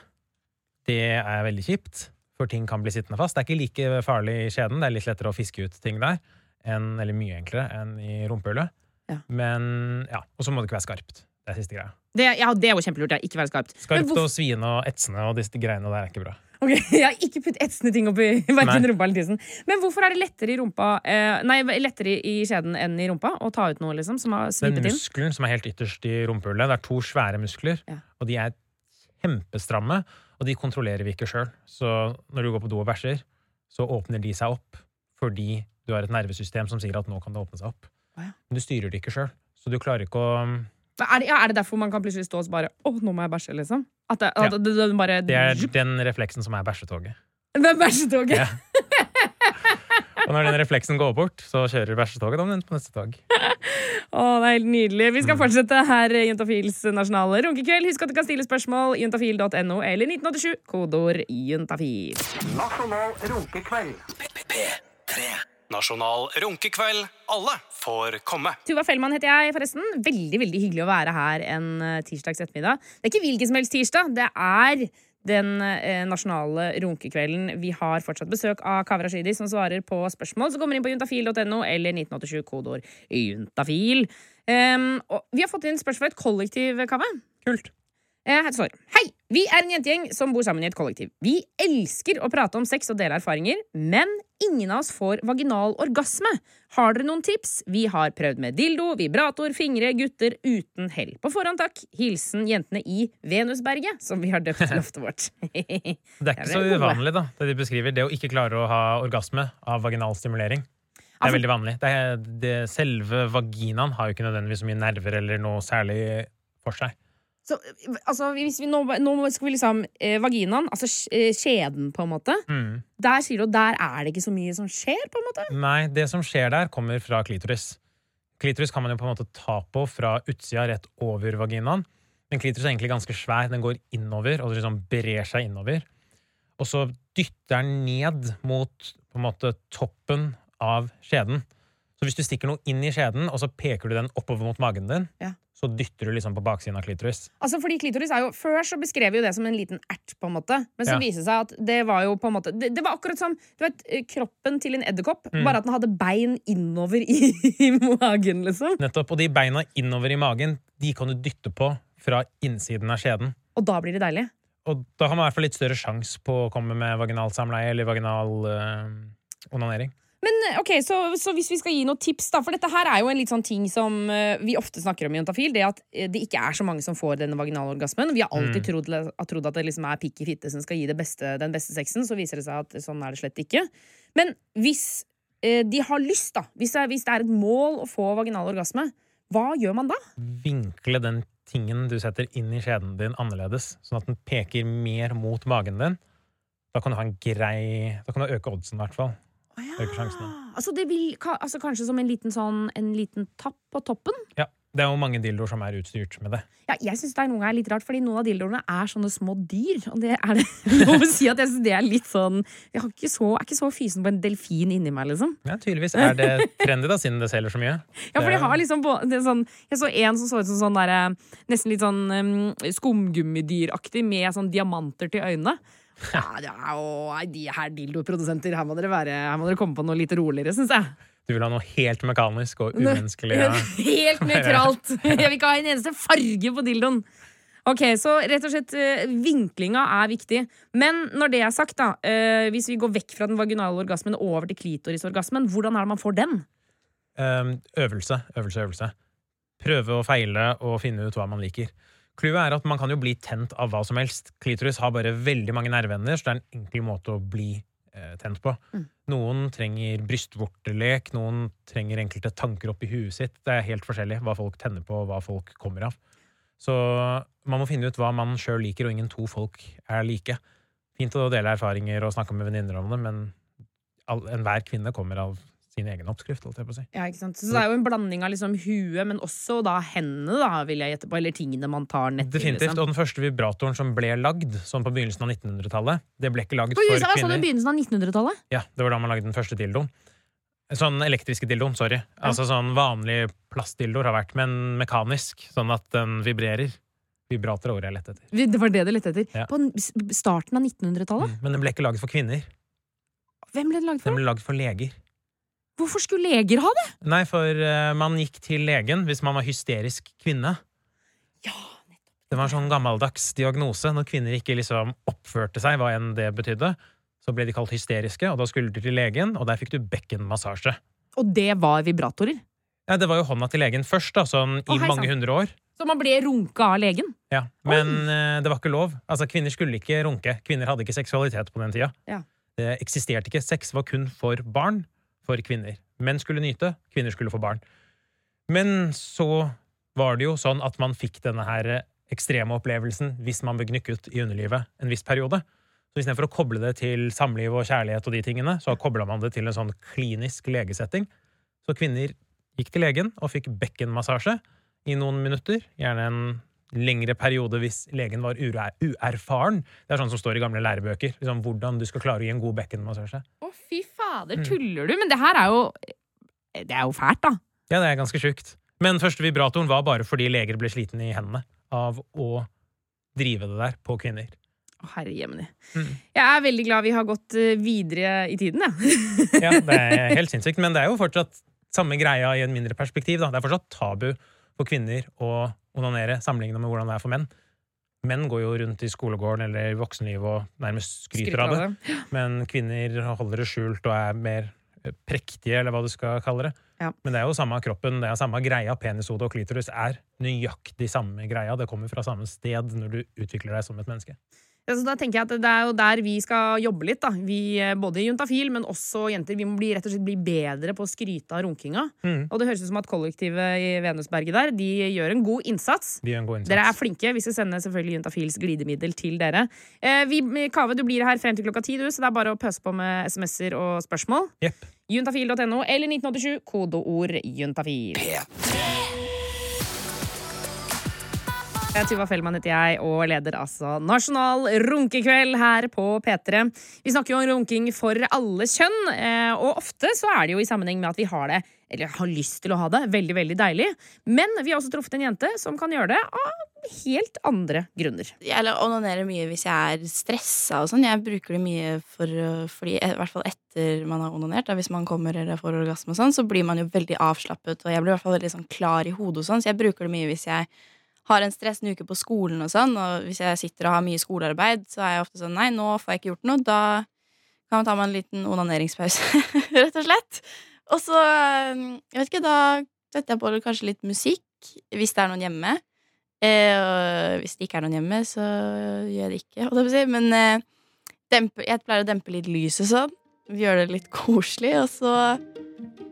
Det er veldig kjipt, for ting kan bli sittende fast. Det er ikke like farlig i skjeden, det er litt lettere å fiske ut ting der. enn- eller mye enklere enn i rumpehullet. Ja. Men ja, Og så må det ikke være skarpt. Det er siste greia. Det, ja, det er jo kjempelurt. Ja. Ikke være skarpt. Skarpt og sviende og etsende og disse greiene der er ikke bra. Ok, har ikke putt etsende ting oppi verken rumpa eller tissen. Men hvorfor er det lettere i rumpa eh, Nei, lettere i skjeden enn i rumpa å ta ut noe liksom som har svipet inn? Den muskelen som er helt ytterst i rumpehullet, det er to svære muskler, Ja. og de er kjempestramme, og de kontrollerer vi ikke sjøl. Så når du går på do og bæsjer, så åpner de seg opp fordi du har et nervesystem som sier at nå kan det åpne seg opp. Ja. Men du styrer det ikke sjøl, så du klarer ikke å Er det, er det derfor man kan plutselig stå og bare Å, nå må jeg bæsje, liksom? At det, at Ja. det, det bare Det er den refleksen som er bæsjetoget. Det er bæsjetoget! Ja. Og når den refleksen går bort, så kjører bæsjetoget om den på neste tog. Å, det er helt nydelig. Vi skal fortsette her i Juntafils nasjonale runkekveld. Husk at du kan stille spørsmål juntafil.no eller 1987, kodeord juntafil. Nasjonal runkekveld. P3. Nasjonal runkekveld. Alle får komme. Tuva Fellmann heter jeg, forresten. Veldig veldig hyggelig å være her en eh, tirsdags ettermiddag. Det er ikke hvilken som helst tirsdag. Det er den eh, nasjonale runkekvelden. Vi har fortsatt besøk av Kaveh Rashidi, som svarer på spørsmål som kommer inn på juntafil.no eller 1987 kodeord juntafil. Um, og vi har fått inn spørsmål fra et kollektiv, Kaveh. Kult. Eh, står Hei! Vi er en jentegjeng som bor sammen i et kollektiv. Vi elsker å prate om sex og dele erfaringer, men ingen av oss får vaginal orgasme. Har dere noen tips? Vi har prøvd med dildo, vibrator, fingre, gutter uten hell. På forhånd takk. Hilsen jentene i Venusberget, som vi har døpt loftet vårt. Det er ikke så uvanlig, da, det de beskriver. Det å ikke klare å ha orgasme av vaginal stimulering. Det er veldig vanlig. Det er, det, selve vaginaen har jo ikke nødvendigvis så mye nerver eller noe særlig for seg. Så, altså, hvis vi nå, nå skal vi liksom eh, Vaginaen, altså eh, skjeden, på en måte. Mm. Der sier du at der er det ikke så mye som skjer, på en måte. Nei, det som skjer der, kommer fra klitoris. Klitoris kan man jo på en måte ta på fra utsida rett over vaginaen. Men klitoris er egentlig ganske svær. Den går innover og liksom brer seg innover. Og så dytter den ned mot på en måte toppen av skjeden. Så hvis du stikker noe inn i skjeden, og så peker du den oppover mot magen din, Ja. Så dytter du liksom på baksiden av klitoris. Altså fordi klitoris er jo, Før så beskrev vi jo det som en liten ert, på en måte. Men så Ja. viser det seg at det var jo på en måte Det, det var akkurat som du vet, eh, kroppen til en edderkopp, Mm. bare at den hadde bein innover i, i magen, liksom. Nettopp. Og de beina innover i magen, de kan du dytte på fra innsiden av skjeden. Og da blir det deilig. Og da har man i hvert fall litt større sjanse på å komme med vaginal samleie eller vaginal øh, onanering. Men eh, ok, så, så hvis vi skal gi noen tips, da For dette her er jo en litt sånn ting som eh, vi ofte snakker om i Jontafil, Det at eh, det ikke er så mange som får denne vaginalorgasmen. Vi har alltid trodd, trodd at det liksom er pikk i fitte som skal gi det beste, den beste sexen. Så viser det seg at sånn er det slett ikke. Men hvis eh, de har lyst, da hvis det, hvis det er et mål å få vaginal orgasme, hva gjør man da? Vinkle den tingen du setter inn i skjeden din annerledes, sånn at den peker mer mot magen din. Da kan du ha en grei Da kan du øke oddsen, i hvert fall. Å ja. Øker sjansene. Altså, det vil, altså kanskje som en liten, sånn, en liten tapp på toppen? Ja, det er jo mange dildoer som er utstyrt med det. Ja, jeg synes det er noen ganger litt rart, fordi noen av dildoene er sånne små dyr. Og det er det lov å si at jeg synes det er litt sånn Jeg har ikke så, er ikke så fysen på en delfin inni meg, liksom. Ja, tydeligvis er det trendy, da, siden det selger så mye. Ja, for de har liksom sånn, Jeg så en som så ut som sånn der, eh, nesten litt sånn um, skumgummidyraktig med sånn diamanter til øynene. Ja, ja, nei, de her dildoprodusenter, her må dere være Her må dere komme på noe litt roligere, syns jeg. Du vil ha noe helt mekanisk og umenneskelig. Ja. Helt nøytralt! Jeg vil ikke ha en eneste farge på dildoen. Ok, Så rett og slett eh, vinklinga er viktig. Men når det er sagt, da, eh, hvis vi går vekk fra den vaginale orgasmen og over til klitorisorgasmen, hvordan er det man får den? Um, øvelse, øvelse, øvelse. Prøve og feile og finne ut hva man liker. Clouet er at man kan jo bli tent av hva som helst. Klitoris har bare veldig mange nerveender, så det er en enkel måte å bli eh, tent på. Mm. Noen trenger brystvortelek, noen trenger enkelte tanker oppi huet sitt. Det er helt forskjellig hva folk tenner på, og hva folk kommer av. Så man må finne ut hva man sjøl liker, og ingen to folk er like. Fint å dele erfaringer og snakke med venninner om det, men enhver kvinne kommer av sin egen oppskrift, holdt jeg på å si. Ja, ikke sant? Så det er jo en blanding av liksom huet, men også da hendene, da, vil jeg gjette på. Eller tingene man tar nedi. Definitivt. Liksom. Og den første vibratoren som ble lagd, sånn på begynnelsen av 1900-tallet, det ble ikke lagd for kvinner. sa du begynnelsen av 1900-tallet? Ja, det var da man lagde den første dildoen. Sånn elektriske dildoen, sorry. Altså sånn vanlig plastdildoer har vært, men mekanisk, sånn at den vibrerer. Vibrator er ordet jeg lette etter. Det var det du lette etter. Ja. På starten av 1900-tallet? Mm. Men den ble ikke laget for kvinner. Hvem ble det lagd Den ble laget for leger. Hvorfor skulle leger ha det? Nei, for uh, man gikk til legen hvis man var hysterisk kvinne. Ja, Det var en sånn gammeldags diagnose. Når kvinner ikke liksom oppførte seg, hva enn det betydde, så ble de kalt hysteriske, og da skulle du til legen, og der fikk du bekkenmassasje. Og det var vibratorer. Ja, det var jo hånda til legen først, da, sånn i mange hundre år. Så man ble runka av legen. Ja, Men uh, det var ikke lov. Altså, Kvinner skulle ikke runke. Kvinner hadde ikke seksualitet på den tida. Ja. Det eksisterte ikke. Sex var kun for barn, for kvinner. Menn skulle nyte, kvinner skulle få barn. Men så var det jo sånn at man fikk denne her ekstreme opplevelsen hvis man ble gnukket i underlivet en viss periode. Så istedenfor å koble det til samliv og kjærlighet og de tingene, så kobla man det til en sånn klinisk legesetting. Så kvinner gikk til legen og fikk bekkenmassasje i noen minutter, gjerne en lengre periode hvis legen var uerfaren. Det er sånn som står i gamle lærebøker. Liksom, hvordan du skal klare å gi en god bekkenmassasje. Å, fy fader, tuller du? Men det her er jo Det er jo fælt, da. Ja, det er ganske sjukt. Men første vibratoren var bare fordi leger ble sliten i hendene av å drive det der på kvinner. Å, herre jemini. Mm. Jeg er veldig glad vi har gått eh, videre i tiden, jeg. Ja. Ja, det er helt sinnssykt. Men det er jo fortsatt samme greia i en mindre perspektiv. Da. Det er fortsatt tabu for kvinner å onanere sammenlignet med hvordan det er for menn. Menn går jo rundt i skolegården eller i voksenlivet og nærmest skryter av det. Men kvinner holder det skjult og er mer eh, prektige, eller hva du skal kalle det. Ja. Men det er jo samme kroppen, det er samme greia. Penishode og klitoris er nøyaktig samme greia. Det kommer fra samme sted når du utvikler deg som et menneske. Ja, så da tenker jeg at Det er jo der vi skal jobbe litt. da Vi, eh, Både i Juntafil, men også jenter. Vi må bli, rett og slett bli bedre på å skryte av runkinga. Mm. Og det høres ut som at kollektivet i Venusberget der De gjør en god innsats. De gjør en god innsats. Dere er flinke. Vi skal sende selvfølgelig Juntafils glidemiddel til dere. Eh, vi, Kave, du blir her frem til klokka ti, du, så det er bare å pøse på med SMS-er og spørsmål. Yep. Juntafil.no eller 1987, kodeord juntafil. Jeg er Tuva Fellmann heter jeg, og leder altså Nasjonal runkekveld her på P3. Vi snakker jo om runking for alle kjønn, eh, og ofte så er det jo i sammenheng med at vi har det, eller har lyst til å ha det, veldig, veldig deilig. Men vi har også truffet en jente som kan gjøre det av helt andre grunner. Jeg onanerer mye hvis jeg er stressa og sånn. Jeg bruker det mye for øh, fordi i hvert fall etter man har onanert, hvis man kommer eller får orgasme og sånn, så blir man jo veldig avslappet, og jeg blir i hvert fall veldig sånn klar i hodet og sånn, så jeg bruker det mye hvis jeg har en stressende uke på skolen og sånn, og hvis jeg sitter og har mye skolearbeid, så er jeg ofte sånn nei, nå får jeg ikke gjort noe. Da kan man ta meg en liten onaneringspause, rett og slett. Og så, øh, jeg vet ikke, da setter jeg på kanskje litt musikk, hvis det er noen hjemme. Eh, og hvis det ikke er noen hjemme, så gjør jeg det ikke. si. Men eh, dempe, jeg pleier å dempe litt lyset sånn. Gjøre det litt koselig, og så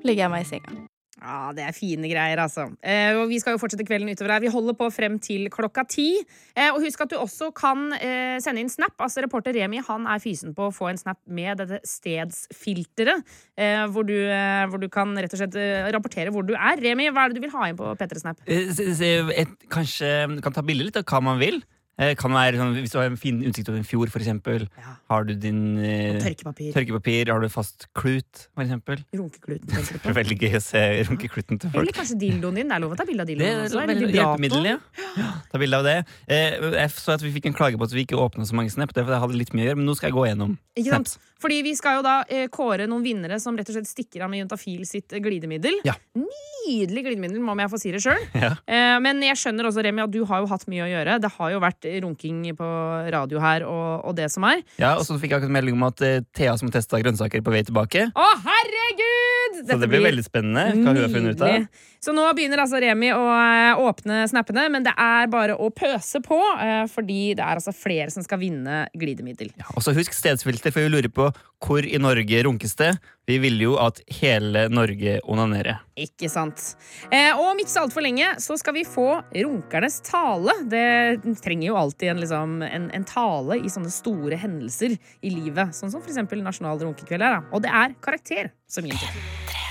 legger jeg meg i senga. Ja, det er fine greier, altså. Eh, og vi skal jo fortsette kvelden utover her. Vi holder på frem til klokka ti. Eh, og husk at du også kan eh, sende inn snap. Altså Reporter Remi han er fysen på å få en snap med dette stedsfilteret. Eh, hvor, du, eh, hvor du kan rett og slett eh, rapportere hvor du er. Remi, hva er det du vil ha inn på P3 Snap? Et, kanskje kan ta bilde litt av hva man vil. Eh, Kan være sånn, Hvis du har en fin utsikt over en fjord, for eksempel. Ja. Har du din eh, Tørkepapir. tørkepapir? Har du fast klut, for eksempel? Det er veldig gøy å se runkekluten til folk. Eller kanskje dildoen din. Det er lov å ta bilde av Det dildoen Det, også. det vibrato. hjelpemiddel, ja. ja. Ta bilde av det. Eh, F så at vi fikk en klage på at vi ikke åpna så mange snap. Det er fordi jeg hadde litt mye å gjøre, men nå skal jeg gå gjennom Ikke sant? snaps. Fordi vi skal jo da eh, kåre noen vinnere som rett og slett stikker av med Juntafil sitt eh, glidemiddel. Ja. Nydelig glidemiddel, må jeg få si det sjøl. Ja. Eh, men jeg skjønner også, Remi, at du har jo hatt mye å gjøre. Det har jo vært runking på radio her og, og det som er. Ja, og så fikk jeg akkurat melding om at eh, Thea som testa grønnsaker, er på vei tilbake. Å, herregud! Så det blir veldig spennende hva hun har funnet ut av. Så nå begynner altså Remi å eh, åpne snappene, men det er bare å pøse på, eh, fordi det er altså flere som skal vinne glidemiddel. Ja, og så husk stedsfilter, for vi lurer på hvor i Norge runkes det. Vi vil jo at hele Norge onanerer. Ikke sant. Eh, og om ikke så altfor lenge så skal vi få runkernes tale. Det trenger jo alltid en, liksom, en, en tale i sånne store hendelser i livet. Sånn som for eksempel Nasjonal runkekveld er. Da. Og det er karakter som gir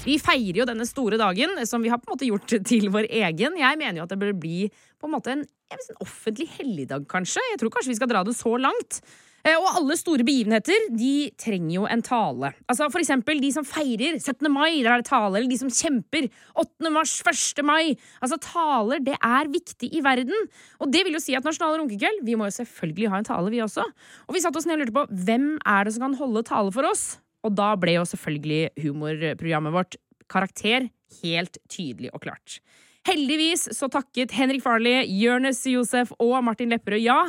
Vi feirer jo denne store dagen, som vi har på en måte gjort til vår egen. Jeg mener jo at det bør bli på en måte en, en offentlig helligdag, kanskje. Jeg tror kanskje vi skal dra det så langt. Eh, Og alle store begivenheter de trenger jo en tale. Altså For eksempel de som feirer 17. mai, der er det tale. Eller de som kjemper 8. mars, 1. mai. Altså Taler det er viktig i verden. Og det vil jo si at Nasjonal runkekveld vi må jo selvfølgelig ha en tale, vi også. Og vi satt oss ned og lurte på hvem er det som kan holde tale for oss. Og da ble jo selvfølgelig humorprogrammet vårt Karakter helt tydelig og klart. Heldigvis så takket Henrik Farley, Jonis Josef og Martin Lepperød ja.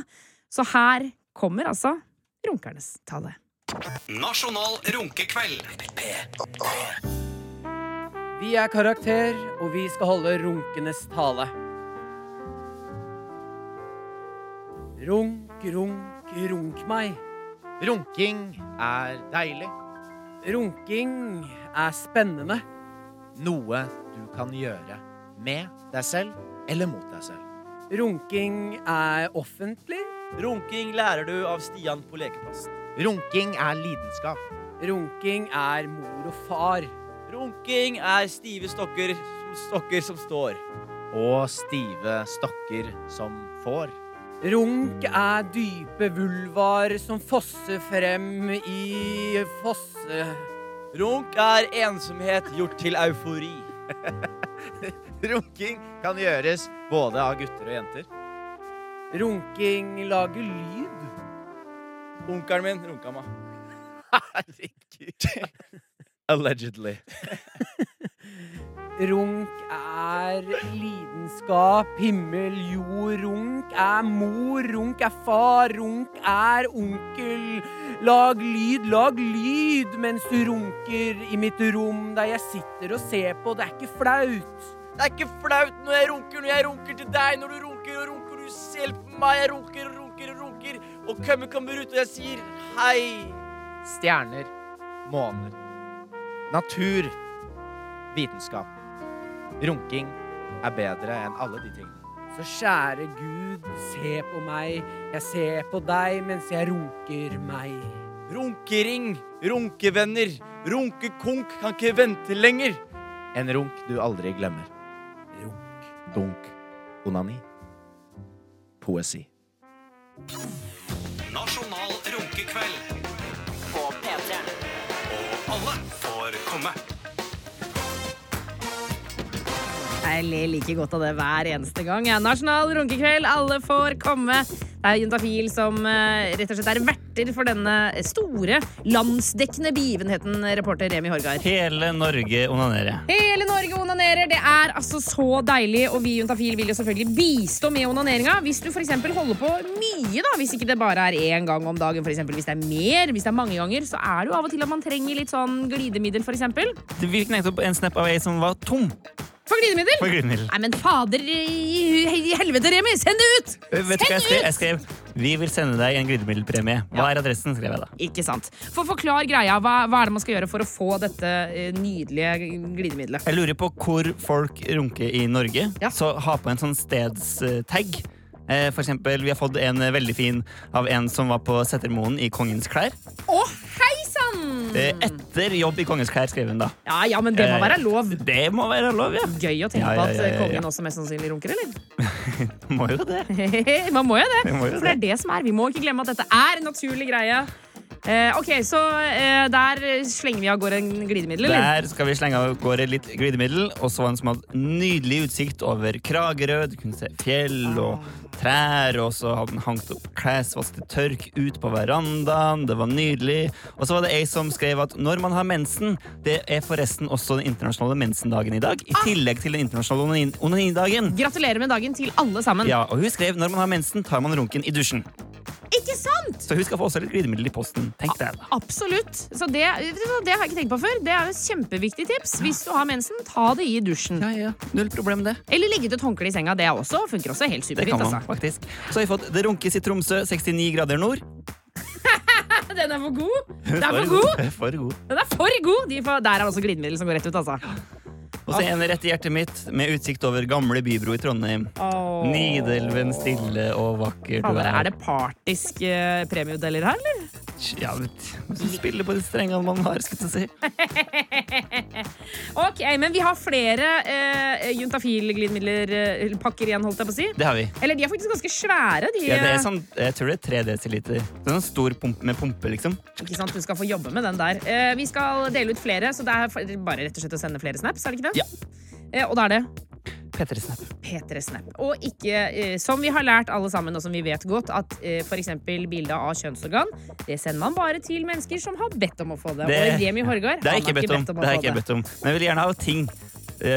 Så her kommer altså runkernes tale. Nasjonal runkekveld. Vi er Karakter, og vi skal holde runkenes tale. Runk, runk, runk meg. Runking er deilig. Runking er spennende. Noe du kan gjøre med deg selv eller mot deg selv. Runking er offentlig. Runking lærer du av Stian på lekeplassen. Runking er lidenskap. Runking er mor og far. Runking er stive stokker, stokker som står. Og stive stokker som får. Runk er dype vulvar som fosser frem i fosse... Runk er ensomhet gjort til eufori. Runking kan gjøres både av gutter og jenter. Runking lager lyd. Onkelen min runka meg. Herregud. Allegedly. Runk er lidenskap, himmel, jord. Runk er mor, runk er far, runk er onkel. Lag lyd, lag lyd mens du runker i mitt rom der jeg sitter og ser på. Det er ikke flaut. Det er ikke flaut når jeg runker, når jeg runker til deg, når du runker og runker, du hjelper på meg, jeg runker og runker og runker, og kømmen kommer ut, og jeg sier hei. Stjerner, måner, natur, vitenskap. Runking er bedre enn alle de tingene. Så kjære Gud, se på meg. Jeg ser på deg mens jeg runker meg. Runkering, runkevenner, runkekonk kan ikke vente lenger. En runk du aldri glemmer. Runk. Dunk. Onani. Poesi. Nasjonal runkekveld. På P3. Og alle får komme. Jeg ler like godt av det hver eneste gang. Nasjonal runkekveld, alle får komme. Det er Juntafil som eh, rett og slett er verter for denne store, landsdekkende begivenheten, reporter Remi Horgard. Hele Norge onanerer. Hele Norge onanerer. Det er altså så deilig, og vi i Juntafil vil jo selvfølgelig bistå med onaneringa. Hvis du f.eks. holder på mye, da, hvis ikke det bare er én gang om dagen, f.eks. hvis det er mer, hvis det er mange ganger, så er det jo av og til at man trenger litt sånn glidemiddel, f.eks. Det virker nettopp en snap av ei som var tom. For glidemiddel? For glidemiddel. Nei, men fader i, helvete, Remi! Send det ut! Eh, Vet du hva jeg skrev? Jeg skrev Vi vil sende deg en glidemiddelpremie. Hva er adressen? skrev jeg da. Ikke sant. For forklar greia. Hva, hva er det man skal gjøre for å få dette eh, nydelige glidemiddelet? Jeg lurer på hvor folk runker i Norge. Så ha på en sånn stedstag. Eh, For eksempel, vi har fått en veldig fin av en som var på Settermoen i Kongens klær. Å, hei Etter jobb i Kongens klær, skrev hun da. Ja, ja, men det må Eh, være lov. Det må være lov, ja. Gøy å tenke Ja, ja, på at kongen også mest sannsynlig runker, eller? Må jo det. Man må jo det. Må jo For det er det som er. Vi må ikke glemme at dette er en naturlig greie. Eh, ok, Så eh, der slenger vi av gårde en glidemiddel, eller? Der skal vi slenge av gårde litt glidemiddel. Og så en som hadde nydelig utsikt over Kragerø. Du kunne se fjell og trær. Og så hadde den hangt opp klesvask til tørk ut på verandaen. Det var nydelig. Og så var det ei som skrev at når man har mensen Det er forresten også den internasjonale mensendagen i dag. I tillegg til den internasjonale onanidagen. Gratulerer med dagen til alle sammen. Ja, og hun skrev når man har mensen, tar man runken i dusjen. Ikke sant? Så hun skal få også litt glidemiddel i posten. Tenk det, da. Absolutt. Så det, det har jeg ikke tenkt på før. Det er et kjempeviktig tips. Hvis du har mensen, ta det i dusjen. Null problem det. Eller legge ut et håndkle i senga. Det er også, funker også helt superfint. Det kan man Altså. faktisk. Så har vi fått Det runkes i Tromsø, 69 grader nord. Den er for god! Den er For for god! For god. Den er for god! De får, der er også glidemiddel som går rett ut, altså. Og så en rett i hjertet mitt med utsikt over gamle bybro i Trondheim. Oh. Nidelven stille og vakker du er. det partisk uh, premiemodeller her, eller? Ja, vet du, spiller på de strengene man har, skulle jeg si. Ok, men vi har flere uh, juntafil-glidemidler-pakker igjen, holdt jeg på å si. Det har vi. Eller de er faktisk ganske svære. De, Ja, det er eh, sånn, jeg tror det er tre desiliter. Det er sånn stor pump med pumpe, liksom. Ikke sant, Du skal få jobbe med den der. Eh, vi skal dele ut flere, så det er bare rett og slett å sende flere snaps. er det ikke det? Ja. Eh, og da er det P3 Snap. P3 Snap. Og ikke, eh, som vi har lært alle sammen, og som vi vet godt, at eh, f.eks. bilde av kjønnsorgan, det sender man bare til mennesker som har bedt om å få det. og Remi Horgard det har ikke bedt ikke bedt om. å Det få ikke bedt om. Men jeg vil gjerne ha ting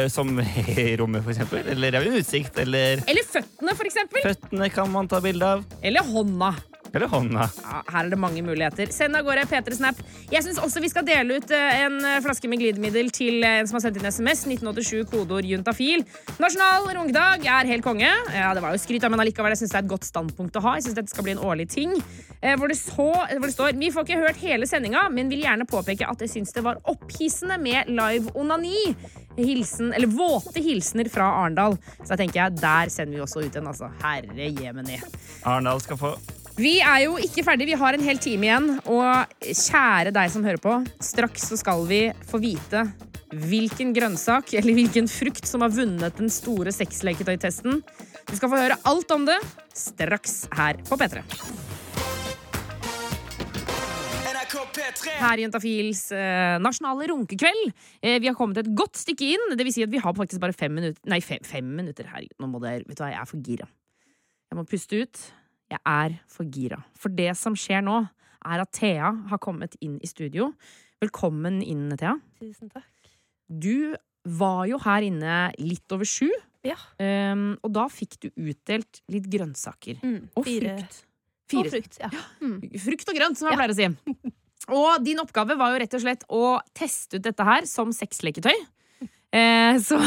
som i rommet, for eksempel. Eller utsikt. Eller Eller føttene, for eksempel. føttene kan man ta bilde av. Eller hånda. Eller hånda. Ja, her er det mange muligheter. Send av gårde P3 Snap. Jeg syns også vi skal dele ut eh, en eh, flaske med glidemiddel til eh, en som har sendt inn SMS. 1987, kodeord juntafil. Nasjonal runkedag er helt konge. Ja, det var jo skryt men allikevel, jeg syns det er et godt standpunkt å ha. Jeg synes dette skal bli en årlig ting. Hvor, det så, hvor det står Vi får ikke hørt hele sendinga, men vil gjerne påpeke at jeg syns det var opphissende med live onani. Hilsen, eller våte hilsener fra Arendal. Så da tenker jeg, der sender vi også ut en, altså. Herre jemeni. Arendal skal få Vi er jo ikke ferdig, vi har en hel time igjen. Og kjære deg som hører på, straks så skal vi få vite hvilken grønnsak eller hvilken frukt som har vunnet den store sexleketøytesten. Du skal få høre alt om det straks her på P3. Her i Jentafils eh, nasjonale runkekveld. Eh, vi har kommet et godt stykke inn. Det vil si at vi har faktisk bare fem minutter Nei, fem, fem minutter her. Nå må det, vet du hva, jeg er for gira. Jeg må puste ut. Jeg er for gira. For det som skjer nå, er at Thea har kommet inn i studio. Velkommen inn, Thea. Tusen takk. Du var jo her inne litt over sju. Ja. Um, og da fikk du utdelt litt grønnsaker. Mm, Og fire- frukt. Og frukt, ja. Mm. Frukt og grønt, som jeg pleier å si. Og din oppgave var jo rett og slett å teste ut dette her som sexleketøy. Eh, så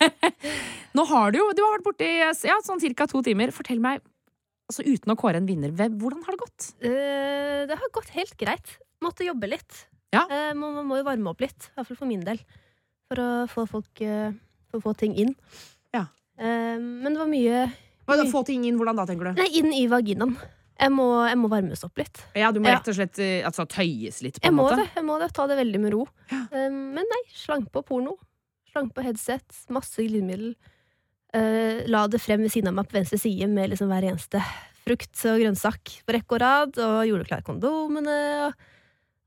Nå har du jo Du har vært borte i ja, sånn ca. to timer. Fortell meg, altså uten å kåre en vinner, hvordan har det gått? Uh, det har gått helt greit. Måtte jobbe litt. Ja. Uh, man, man må jo varme opp litt, i hvert fall for min del. For å få folk uh, For å få ting inn. Ja. Eh, men det var mye Hva, Få ting inn, hvordan da, tenker du? Nei, inn i vaginaen. Jeg må, jeg må varmes opp litt. Ja, Du må rett og slett eh, altså, tøyes litt, på Jeg en må måte? det. jeg må det, Ta det veldig med ro. Ja. men nei, slang på porno. Slang på headset. Masse glidemiddel. Eh, la det frem ved siden av meg på venstre side med liksom hver eneste frukt og grønnsak på rekke og rad. Og gjorde klar kondomene. Og,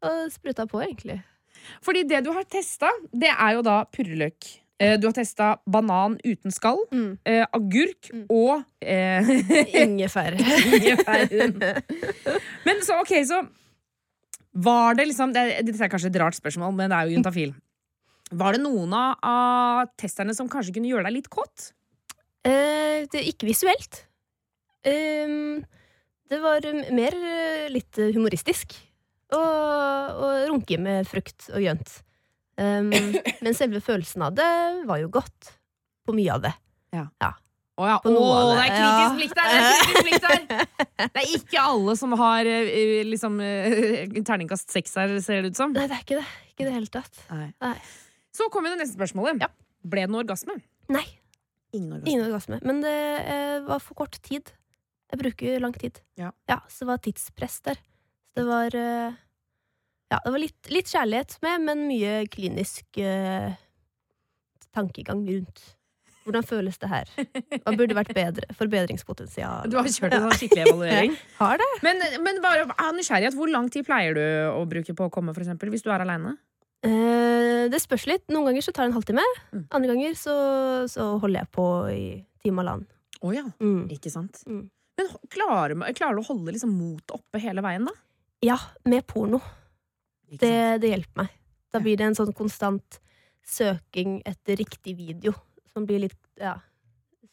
og spruta på, egentlig. Fordi det du har testa, det er jo da purreløk. Eh, Du har testa banan uten skall, eh, agurk og eh, Ingefær. Men så, ok, så Var det liksom det, Dette er kanskje et rart spørsmål, men det er jo juntafil. Var det noen av, av testerne som kanskje kunne gjøre deg litt kåt? Eh, det, ikke visuelt. Ehm, det var mer eh, litt humoristisk. Og, og runke med frukt og grønt. Um, men selve følelsen av det var jo godt. på mye av det. Ja. På noe Å, av det det, er kritisk blikk der! Det er, kritisk blikk der. det er ikke alle som har eh, liksom eh, terningkast seks her, ser det ut som. Nei, det er ikke det. Ikke det hele tatt. Nei. Så kommer det neste spørsmålet. Ble det noe orgasme? Nei. Ingen orgasme. Ingen orgasme. Men det eh, var for kort tid. Jeg bruker jo lang tid. Ja. Så det var tidspress der. Så det var eh, Ja, det var litt, litt kjærlighet med, men mye klinisk eh, tankegang rundt. Hvordan føles det her? Hva burde vært bedre? Forbedringspotensial. Du har kjørt en sånn skikkelig evaluering? Har det. Men, men bare av nysgjerrighet, hvor lang tid pleier du å bruke på å komme, for eksempel, hvis du er aleine? Eh, det spørs litt. Noen ganger så tar det en halvtime. Mm. Andre ganger så, så holder jeg på i time og halvannen. Å ja. Mm. Ikke sant? Mm. Men klarer, klarer du å holde liksom motet oppe hele veien, da? Ja, med porno. Det, det hjelper meg. Da blir det en sånn konstant søking etter riktig video, som blir litt ja,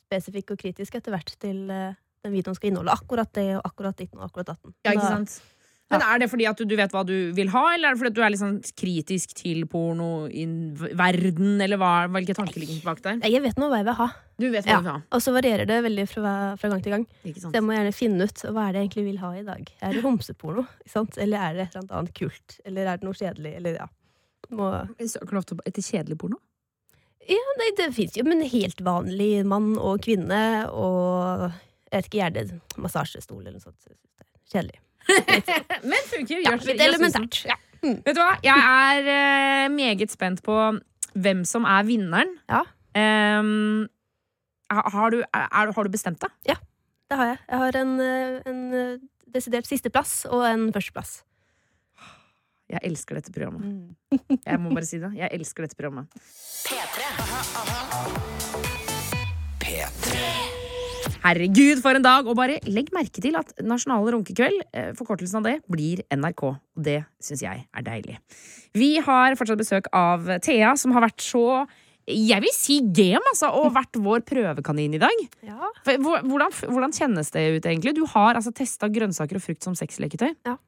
spesifikk og kritisk etter hvert til eh, den videoen skal inneholde akkurat det og akkurat ditt og akkurat datten. Ja, ikke Da- sant? Men Er det fordi at du, du vet hva du vil ha, eller er det fordi at du er litt sånn kritisk til porno i verden, eller hva, hvilke tanker ligger bak der? Jeg vet nå hva jeg vil ha. Du vet hva Ja. du vil ha. Og så varierer det veldig fra, fra gang til gang. Ikke Så jeg må gjerne finne ut hva er det jeg egentlig vil ha i dag. Er det homseporno? Eller er det et eller annet kult? Eller er det noe kjedelig? Eller ja. Må Søker du ofte etter kjedelig porno? Ja, nei, det fins jo, men helt vanlig mann og kvinne og Jeg vet ikke, gjerne massasjestol eller noe sånt. Kjedelig. Men funker. Ja, litt elementært. Ja. Mm. Vet du hva? Jeg er eh, meget spent på hvem som er vinneren. Ja. Um, har, du, er, har du bestemt deg? Det har jeg. Jeg har en, eh, en eh, desidert sisteplass og en førsteplass. Jeg elsker dette programmet. Jeg må bare si det. Jeg elsker dette programmet. Herregud, for en dag! Og bare legg merke til at Nasjonal runkekveld, eh, forkortelsen av det, blir NRK. Og det syns jeg er deilig. Vi har fortsatt besøk av Thea, som har vært så jeg vil si game, altså, og vært vår prøvekanin i dag. Ja. Hvordan, hvordan kjennes det ut, egentlig? Du har altså testa grønnsaker og frukt som sexleketøy. Ja.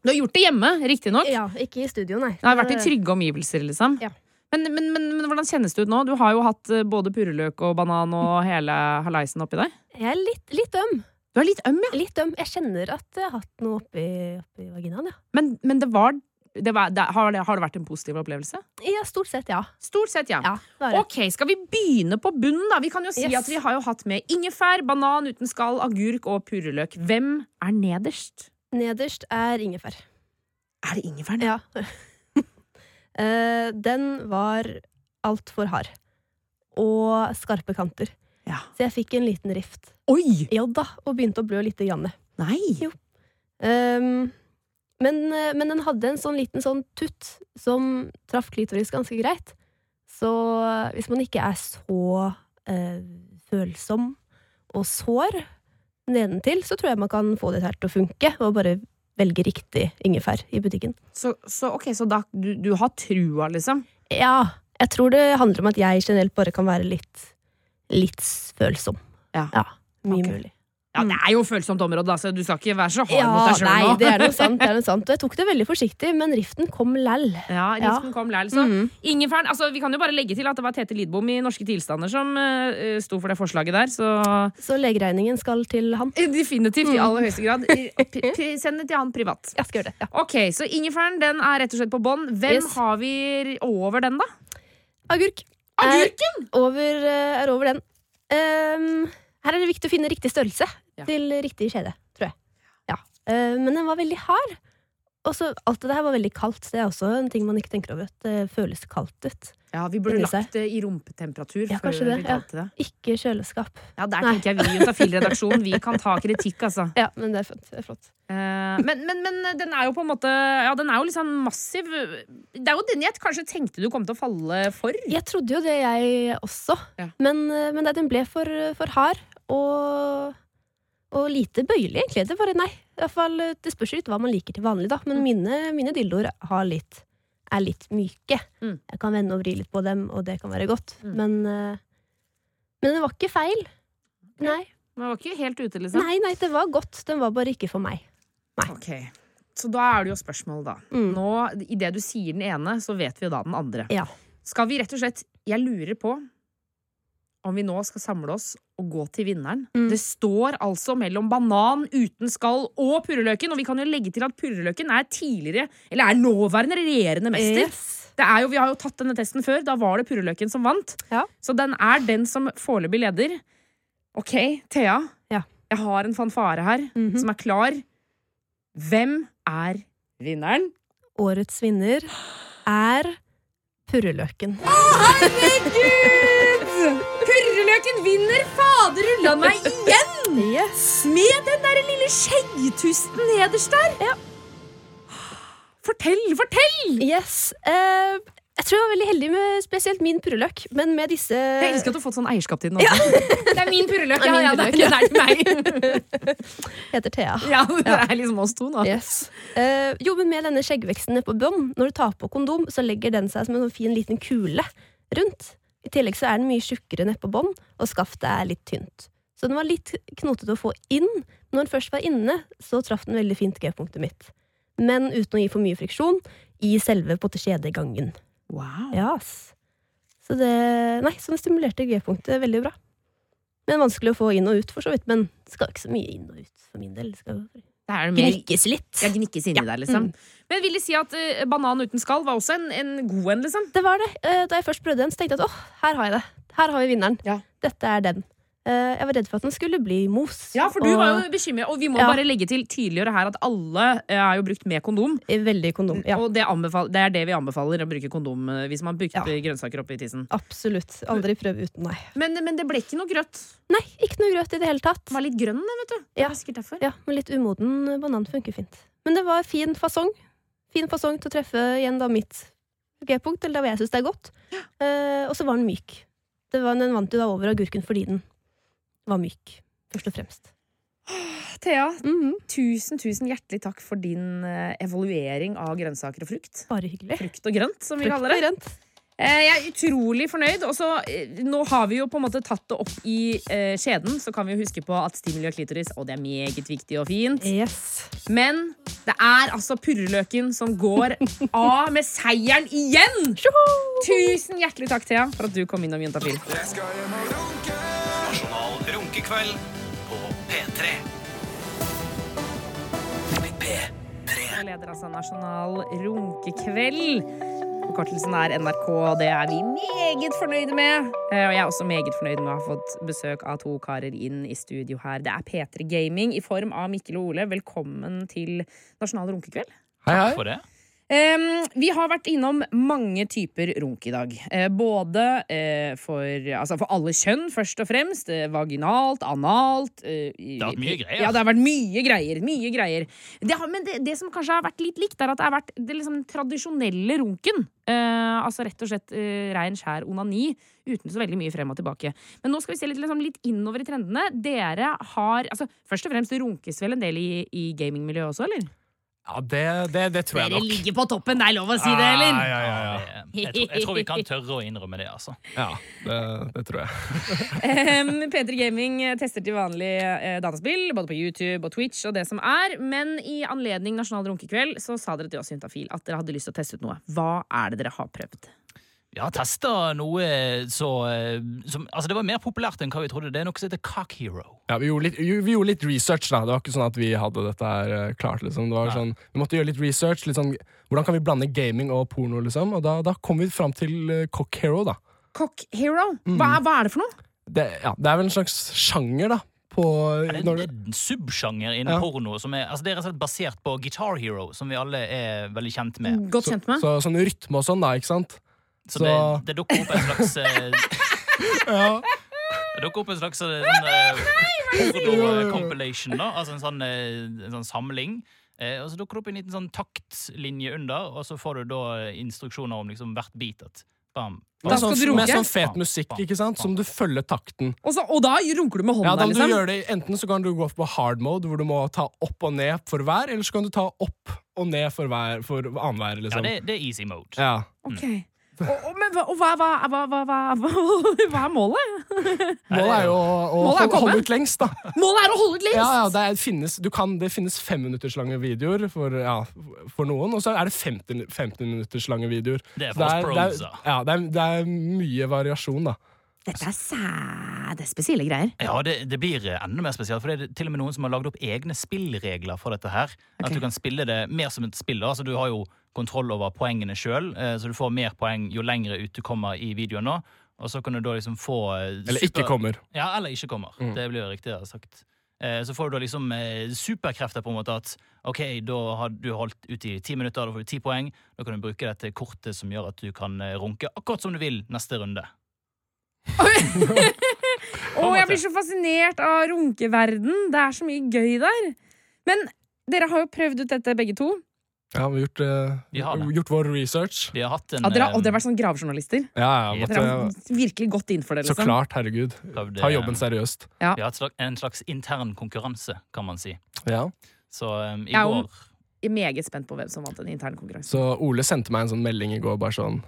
Du har gjort det hjemme, riktignok. ja, ikke i studio, nei. Du har vært i trygge omgivelser, liksom. Ja. Men, men, men, men hvordan kjennes det ut nå? Du har jo hatt eh, både purreløk og banan og hele halaisen oppi deg. Jeg er litt, litt øm. Du er litt øm, ja. Litt øm. Jeg kjenner at jeg har hatt noe oppi, oppi vaginaen, ja. Men, men det var, det var det, har, det, har det vært en positiv opplevelse? Ja, stort sett, ja. Stort sett, ja. Ja. Ok, Skal vi begynne på bunnen? da? Vi kan jo si Yes. at vi har jo hatt med ingefær, banan uten skall, agurk og purreløk. Hvem er nederst? Nederst er ingefær. Er det ingefæren? Ja. Eh, den var altfor hard. Og skarpe kanter. Ja. Så jeg fikk en liten rift. Oi! Ja da, og begynte å blø lite grann. Nei! Jo. Um, men, eh, men den hadde en sånn liten sånn tutt som traff klitoris ganske greit. Så hvis man ikke er så eh, følsom og sår nedentil, så tror jeg man kan få det her til å funke, og bare velge riktig ingefær i butikken. Så, så ok, så da du, du har trua, liksom? Ja, jeg tror det handler om at jeg generelt bare kan være litt, litt følsom. Ja. mye okay. mulig. Ja, Det er jo følsomt område, da, så du skal ikke være så hard Ja, mot deg sjøl nei, nå. det er noe sant, det er noe sant. Og jeg tok det veldig forsiktig, men riften kom læll. Ja, riften kom læl. Så Mhm. ingefæren altså, Vi kan jo bare legge til at det var Tete Lidbom i Norske tilstander som uh, sto for det forslaget der, så Så legeregningen skal til han. Definitivt, i Mm. aller høyeste grad. Send det til han privat. Jeg skal gjøre det. Ja. Ok, Så ingefæren den er rett og slett på bånn. Hvem Yes. har vi over den, da? Agurk. Agurken! Er over, eh, er over den. Ehm, her er det viktig å finne riktig størrelse Ja. til riktig kjede, tror jeg. Ja. Eh, men den var veldig hard. Og så alt det der var veldig kaldt. Det er også en ting man ikke tenker over. At det føles kaldt ut. Ja, Vi burde lagt det i rumpetemperatur. Ja, kanskje det, ja. det. Ikke kjøleskap. Ja, Der Nei. tenker jeg vi i Juntafil-redaksjonen vi kan ta kritikk, altså. Ja, men det er flott. Det er flott. Uh, men, men, men den er jo på en måte Ja, den er jo litt sånn massiv. Det er jo den jeg kanskje tenkte du kom til å falle for. Jeg trodde jo det, jeg også. Ja. Men, eh, men den ble for, for hard. Og, og lite bøyelig, egentlig. Det, bare, nei, i hvert fall, eh, det spørs litt hva man liker til vanlig, da. Men mine, mine dildoer har litt, er litt myke. Mm. Jeg kan vende og vri litt på dem, og det kan være godt. Mm. Men, eh, men det var ikke feil. Nei. Den var ikke helt ute, liksom. nei, nei, det var godt. Den var bare ikke for meg. Ok, Så da er det jo spørsmålet, da. Mm. Nå, Idet du sier den ene, så vet vi jo da den andre. Ja. Skal vi rett og slett Jeg lurer på om vi nå skal samle oss og gå til vinneren. Mm. Det står altså mellom banan uten skall og purreløken, og vi kan jo legge til at purreløken er tidligere, eller er nåværende regjerende mester. Yes. Det er jo, vi har jo tatt denne testen før. Da var det purreløken som vant. Ja. Så den er den som foreløpig leder. Ok, Thea. Ja. Jeg har en fanfare her Mhm. som er klar. Hvem er vinneren? Årets vinner er purreløken. Å, Herregud! Purreløken vinner fader ulla meg igjen! Yes. Med den der lille skjeggtusten nederst der. Ja. Fortell, fortell! Yes. Uh, jeg tror jeg var veldig heldig med spesielt min purreløk, men med disse Jeg elsker at du har fått sånn eierskap til den. også. Det er min purreløk. Ja, ja, det er- til meg. heter Thea. Ja, det er liksom oss to nå. Yes. Uh, jo, men med denne skjeggveksten nede på bånn, når du tar på kondom, så legger den seg som en sånn fin liten kule rundt. I tillegg så er den mye tjukkere nedpå på bånn, og skaftet er litt tynt. Så den var litt knotete å få inn. Når den først var inne, så traff den veldig fint G-punktet mitt. Men uten å gi for mye friksjon i selve pottekjedegangen. Wow. Ja, ass. Så det Nei, så den stimulerte G-punktet veldig bra. Men vanskelig å få inn og ut, for så vidt. Men skal ikke så mye inn og ut for min del. Skal Det er gnikkes litt. ja, gnikkes inni der, liksom. Men vil de si at uh, banan uten skall var også en, en god en, liksom? Det var det. Uh, Da jeg først prøvde den, så tenkte jeg at åh, her har jeg det. Her har vi vinneren. Ja. Dette er den. Eh, Jeg var redd for at den skulle bli mos. Ja, for du og var jo bekymret. Og vi må Ja. bare legge til tydeliggjøre her at alle er jo brukt med kondom. Veldig kondom. Ja, Og det, det er det vi anbefaler, å bruke kondom hvis man bruker Ja. grønnsaker oppi tissen. absolutt. Aldri prøv uten, nei. Men, men det ble ikke noe grøt. Nei, ikke noe grøt i det hele tatt. Den var litt grønn, vet du. Det Ja. Ja, men litt umoden banan funker fint. Men det var fin fasong. Fin fasong til å treffe igjen da mitt G-punkt, eller der jeg syns det er godt. Eh, og så var den myk. Det var, den vant jo da over agurken fordi den var myk, først og fremst. Thea, Mhm, tusen, tusen hjertelig takk for din eh, evaluering av grønnsaker og frukt. Bare hyggelig. Frukt og grønt, som vi Frukt kaller og det. Eh, Jeg er utrolig fornøyd. Også, eh, nå har vi jo på en måte tatt det opp i eh, skjeden, så kan vi jo huske på at stimuli og klitoris og det er meget viktig og fint. Yes. Men det er altså purreløken som går av med seieren igjen! Tusen hjertelig takk, Thea, for at du kom innom Juntafil. Nasjonal runkekveld på P3. P3. Jeg leder altså Nasjonal runkekveld. Forkortelsen er NRK, og det er vi meget fornøyde med. Eh, Og jeg er også meget fornøyd med å ha fått besøk av to karer inn i studio her. Det er P3 Gaming i form av Mikkel og Ole. Velkommen til Nasjonal runkekveld. Hei, hei. for det. Vi har vært innom mange typer runk i dag. Eh, både eh, for, altså for alle kjønn, først og fremst. Eh, vaginalt, analt. Det har vært mye greier. Ja, det har vært mye greier. Mye greier. Det har, men det, det som kanskje har vært litt likt, er at det har vært den liksom den tradisjonelle runken. Altså rett og slett eh, rein, skjær onani. Uten så veldig mye frem og tilbake. Men nå skal vi se litt, liksom, litt innover i trendene. Dere har altså, Først og fremst runkes vel en del i, i gamingmiljøet også, eller? Ja, det, det, det tror jeg nok. Dere ligger på toppen, det er lov å si det, eller? Ja, ja, ja, ja. Jeg, tror, jeg tror vi kan tørre å innrømme det, altså. ja det, det tror jeg. Um, P3 Gaming tester til vanlig eh, dataspill, både på YouTube og Twitch og det som er. Men i anledning Nasjonal runkekveld så sa dere til oss i Juntafil at dere hadde lyst til å teste ut noe. Hva er det dere har prøvd? Vi har testa noe så eh, som, Altså, det var mer populært enn hva vi trodde. Det er noe som heter Cock Hero. Ja, vi, gjorde litt, vi gjorde litt research. da Det var ikke sånn at vi hadde dette her eh, klart. liksom Det var Nei. sånn, Vi måtte gjøre litt research. Litt sånn, hvordan kan vi blande gaming og porno? liksom Og da, da kom vi fram til uh, Cock Hero. da Cock Hero? Mm. Hva, er- hva er det for noe? det, ja, det er vel en slags sjanger, da. På, Er det når en, subsjanger innen Ja. porno som er, altså det er rett og slett basert på Guitar Hero, som vi alle er veldig kjent med. Godt kjent med? så, sånn rytme og sånn, da. ikke sant? Så, Så- det, det dukker opp en slags eh, Ja, Det dukker opp en slags eh, sånn, eh, porno-compilation, da. Altså en sånn, en sånn samling. Eh, og så dukker det opp en liten sånn taktlinje under, og så får du da instruksjoner om liksom hvert beat. At bam, Da skal sånn, du runke? Med sånn fet musikk, bam, ikke sant? Som du følger takten. Og, så, og da runker du med Ja, hånda, da liksom? det, Enten så kan du gå på hard mode, hvor du må ta opp og ned for hver, eller så kan du ta opp og ned for, hver, for annenhver. Ja, Liksom. det, det er easy mode. Ja. Ok. Og, og, men hva, og hva, hva, hva, hva, hva, hva er målet? Målet er jo å, å er å holde, ut lengst, da. Målet er å holde ut lengst! Ja, ja, det, er, finnes, du kan, det finnes femminutterslange videoer for, ja, for noen, og så er det 50, 50 minutters lange videoer. Det er er, er, er, er mye variasjon, da. Dette er sæde spesielle greier. Ja, det, det blir enda mer spesielt, for det er til og med noen som har lagd opp egne spillregler for dette her. At du kan spille det mer som et spill. Altså, du har jo kontroll over poengene sjøl, så du får mer poeng jo lengre ut du kommer i videoen nå. Og så kan du da liksom få eh, Eller ikke kommer. Ja, eller ikke kommer. Mm. Det blir jo riktigere sagt. Eh, Så får du da liksom eh, superkrefter på en måte at ok, da har du holdt ut i ti minutter, da får du ti poeng. Da kan du bruke dette kortet som gjør at du kan eh, runke akkurat som du vil neste runde. Å, jeg blir så fascinert av runkeverden. Det er så mye gøy der. Men dere har jo prøvd ut dette, begge to. Ja, vi har gjort, eh, Vi har gjort vår research. Vi har hatt en Ja, dere, har, og dere har vært sånn gravejournalister. Ja, ja, Dere har måtte, virkelig gått inn for det. så liksom. klart, herregud. prøvd, Ta eh, jobben seriøst. Ja. Vi har hatt slag- en slags intern konkurranse, kan man si. Ja. Så um, i Jeg er jo går meget spent på hvem som vant den interne konkurransen. Så Ole sendte meg en sånn melding i går, bare sånn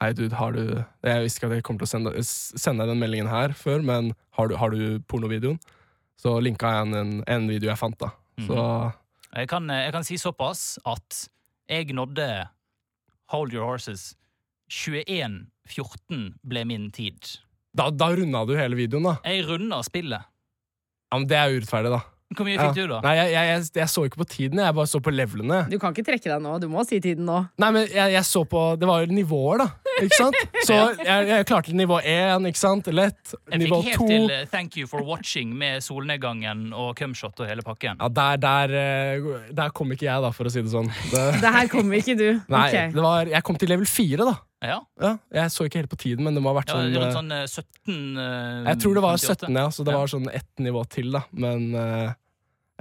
Hei, dude, har du Jeg visste ikke at jeg kom til å sende, s- sende deg den meldingen her før, men har du, har du pornovideoen? Så linka jeg en, en, en video jeg fant, da. Så jeg kan, jeg kan si såpass at jeg nådde Hold Your Horses 21.14 ble min tid. da, da runda du hele videoen, da. Jeg runda spillet. Ja, men Det er urettferdig, da. Hvor mye Ja. fikk du, da? Nei, jeg, jeg, jeg, jeg så ikke på tiden, jeg bare så på levelene. Du kan ikke trekke deg nå. Du må si tiden nå. Nei, men jeg, jeg så på Det var jo nivåer, da. Ikke sant? Så jeg, jeg klarte nivå én, ikke sant? Lett. Jeg fikk helt to. til eh, Thank you for watching med solnedgangen og cumshot og hele pakken. Ja, der, der, eh, der kom ikke jeg, da, for å si det sånn. Det, Det her kommer ikke du. nei, okay. det var, jeg kom til level fire, da. Ja, Ja, jeg så ikke helt på tiden, men det må ha vært ja sånn, rundt eh, sånn eh, 17 uh, Jeg tror det var 58. 17, ja, så det Ja. var sånn ett nivå til, da. Men uh,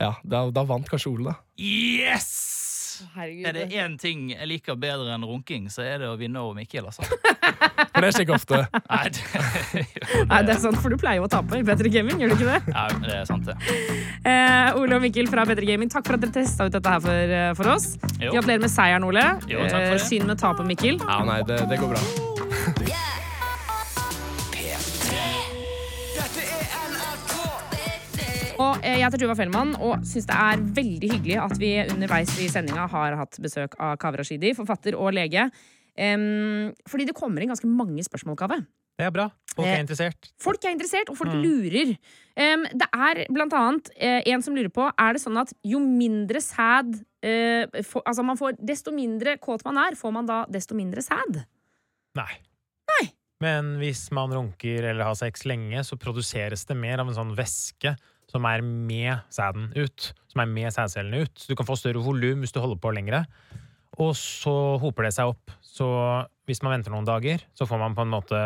ja, da, da vant kanskje Ole, da. Yes! Herregud. Er det én ting jeg liker bedre enn runking, så er det å vinne over Mikkel, altså. For det skjer ikke ofte. Nei, det, Nei, det er sant, for du pleier jo å tape i Bedre Gaming, gjør du ikke det? Nei, det er sant, det. Eh, Ole og Mikkel fra Bedre Gaming, takk for at dere testa ut dette her for, eh, for oss. Jo. Gratulerer med seieren, Ole. Jo, takk for Eh, det. Synd med tapet, Mikkel. Ja, nei, det, det går bra. Jeg heter Tuva Fellmann og syns det er veldig hyggelig at vi underveis i sendinga har hatt besøk av Kaveh Rashidi, forfatter og lege. Um, fordi det kommer inn ganske mange spørsmål, Kaveh. Det er bra. Folk Eh, er interessert. Folk er interessert, og folk Mm. lurer. Um, det er blant annet uh, en som lurer på Er det sånn at jo mindre sæd uh, Altså man får Desto mindre kåt man er, får man da desto mindre sæd? Nei. Nei. Men hvis man runker eller har sex lenge, så produseres det mer av en sånn væske som er med sæden ut. Som er med sædcellene ut. Så du kan få større volum hvis du holder på lengre. Og så hoper det seg opp. Så hvis man venter noen dager, så får man på en måte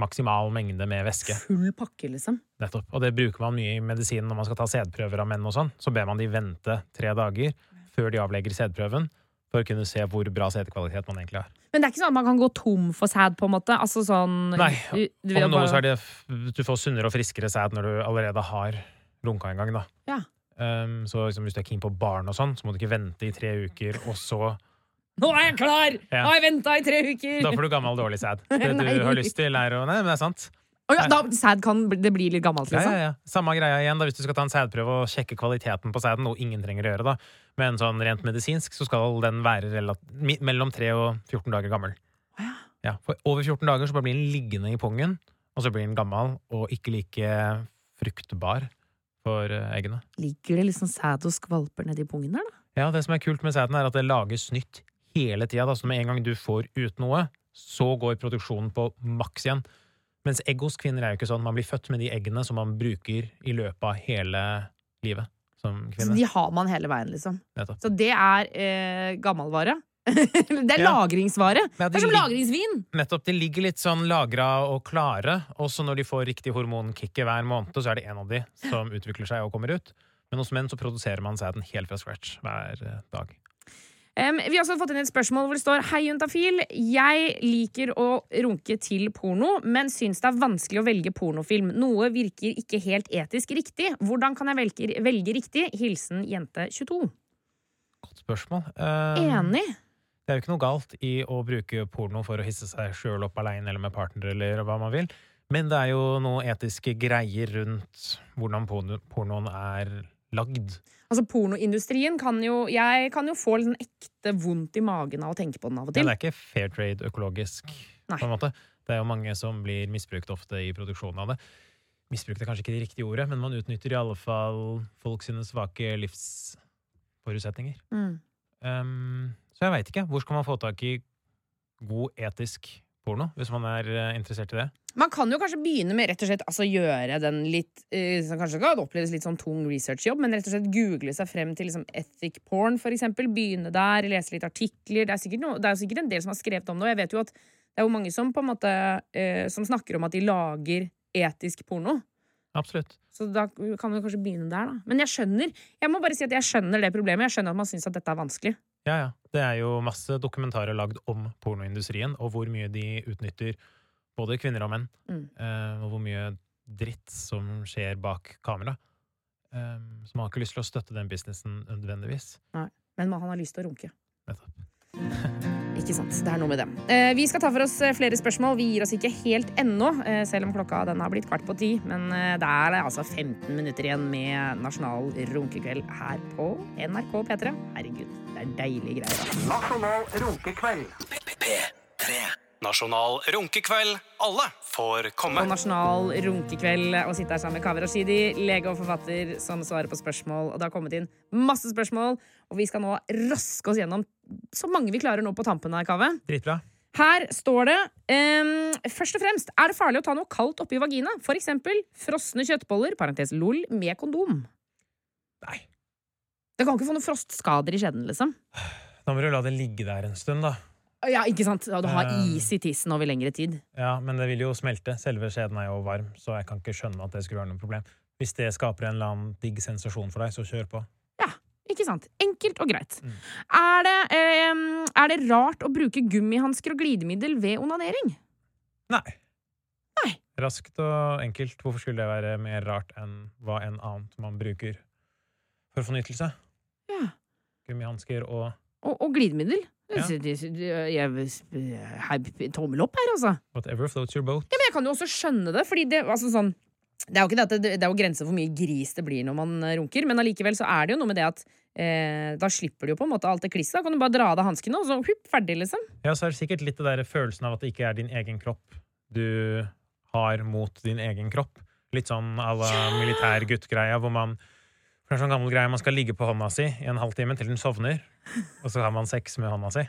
maksimal mengde med væske. Full pakke, liksom. Nettopp. Og det bruker man mye i medisinen når man skal ta sædprøver av menn og sånn. Så ber man de vente tre dager før de avlegger sædprøven, for å kunne se hvor bra sædkvalitet man egentlig har. Men det er ikke sånn at man kan gå tom for sæd, på en måte? Altså sånn Nei, Om noe så er det du får sunnere og friskere sæd når du allerede har runka en gang, da. Ja. Um, så liksom, hvis du er keen på barn og sånn, så må du ikke vente i tre uker, og så Nå er jeg klar! Ja. Har jeg venta i tre uker! Da får du gammel, dårlig sæd. Det du har lyst til, er å Nei, men det er sant. Oh, ja, da, sæd kan det bli litt gammelt, liksom? ja, ja. Samme greia igjen da, hvis du skal ta en sædprøve og sjekke kvaliteten på sæden, noe ingen trenger å gjøre, da. Men sånn rent medisinsk så skal den være mellom 3 og 14 dager gammel. Ja, for over 14 dager så blir den liggende i pungen, og så blir den gammel og ikke like fruktbar for eh, eggene. Ligger det liksom sæd og skvalper nedi pungen der, da? Ja, det som er kult med sæden, er at det lages nytt hele tida. Så med en gang du får ut noe, så går produksjonen på maks igjen. Mens egg hos kvinner er jo ikke sånn. Man blir født med de eggene som man bruker i løpet av hele livet som Så de har man hele veien, liksom. Nettopp. Så det er eh, gammelvare. Det er Ja. lagringsvare. Ja, det er som lagringsvin! Nettopp. De ligger litt sånn lagra og klare, og så når de får riktig hormonkicket hver måned, så er det en av de som utvikler seg og kommer ut. Men hos menn så produserer man sæden helt fra scratch hver eh, dag. Um, vi har også fått inn et spørsmål hvor det står Hei, juntafil. Jeg liker å runke til porno, men syns det er vanskelig å velge pornofilm. Noe virker ikke helt etisk riktig. Hvordan kan jeg velge, velge riktig? Hilsen jente 22. Godt spørsmål. Um, Enig. Det er jo ikke noe galt i å bruke porno for å hisse seg sjøl opp aleine eller med partner eller hva man vil, men det er jo noen etiske greier rundt hvordan pornoen er lagd. Altså, pornoindustrien kan jo Jeg kan jo få litt sånn ekte vondt i magen av å tenke på den av og Ja, Men det er ikke fair trade økologisk, Nei. på en måte. Det er jo mange som blir misbrukt ofte i produksjonen av det. Misbrukt er kanskje ikke det riktige ordet, men man utnytter i alle fall folk sine svake livsforutsetninger. Mm. Um, så jeg veit ikke. Hvor skal man få tak i god etisk porno, hvis man er eh, interessert i det? Man kan jo kanskje begynne med rett og slett altså gjøre den litt eh, som Kanskje kan oppleves litt sånn tung researchjobb, men rett og slett google seg frem til liksom ethic porn, for eksempel. Begynne der, lese litt artikler. Det er sikkert, noe, det er sikkert en del som har skrevet om det, og jeg vet jo at det er jo mange som på en måte eh, Som snakker om at de lager etisk porno. Absolutt. Så da kan vi kanskje begynne der, da. Men jeg skjønner Jeg må bare si at jeg skjønner det problemet. Jeg skjønner at man syns at dette er vanskelig. Ja, ja. Det er jo masse dokumentarer lagd om pornoindustrien, og hvor mye de utnytter både kvinner og menn. Mm. eh, og hvor mye dritt som skjer bak kamera. Um, så man har ikke lyst til å støtte den businessen nødvendigvis. Nei. Men man- har lyst til å runke. Nettopp. Ikke sant. Det er noe med det. Eh, vi skal ta for oss eh, flere spørsmål. Vi gir oss ikke helt ennå, eh, selv om klokka den har blitt kvart på ti. Men eh, det er altså 15 minutter igjen med nasjonal runkekveld her på NRK P3. Herregud, det er deilige greier. altså. Nasjonal runkekveld. P3. Nasjonal runkekveld. Alle får komme. Og nasjonal runkekveld og sitte her sammen med Kaveh Rashidi, lege og forfatter som svarer på spørsmål. Og det har kommet inn masse spørsmål, og vi skal nå raske oss gjennom så mange vi klarer nå på tampen her, Kave. Dritbra. Her står det um, Først og fremst, er det farlig å ta noe kaldt oppi vagina? For eksempel frosne kjøttboller, parentes lol, med kondom. Nei. Det kan ikke få noen frostskader i skjeden, liksom. Da må du la det ligge der en stund, da. Ja, ikke sant? Ja, du har Eh. is i tissen over lengre tid. Ja, Men det vil jo smelte. Selve skjeden er jo varm, så jeg kan ikke skjønne at det skulle være noe problem. Hvis det skaper en eller annen digg sensasjon for deg, så kjør på. Ikke sant? Enkelt og greit. Er, det, eh, er det rart å bruke gummihansker og glidemiddel ved onanering? Nei. Nei. Raskt og enkelt. Hvorfor skulle det være mer rart enn hva enn annet man bruker for fornyttelse? Ja. Gummihansker og Og, og glidemiddel? Ja. Jeg- Tommel opp her, altså. whatever floats your boat. Ja, men jeg kan jo også skjønne det, fordi det, altså sånn, det er jo ikke det det, det er jo grenser for hvor mye gris det blir når man eh, runker, men allikevel så er det jo noe med det at eh, da slipper du jo på en måte alt det klisset. Da kan du bare dra av deg hanskene, og så hupp, ferdig, liksom. Ja, så er det sikkert litt det der følelsen av at det ikke er din egen kropp du har mot din egen kropp. Litt sånn à la militær gutt-greia, hvor man for det er sånn gammel greie Man skal ligge på hånda si i en halvtime til den sovner, og så har man sex med hånda si.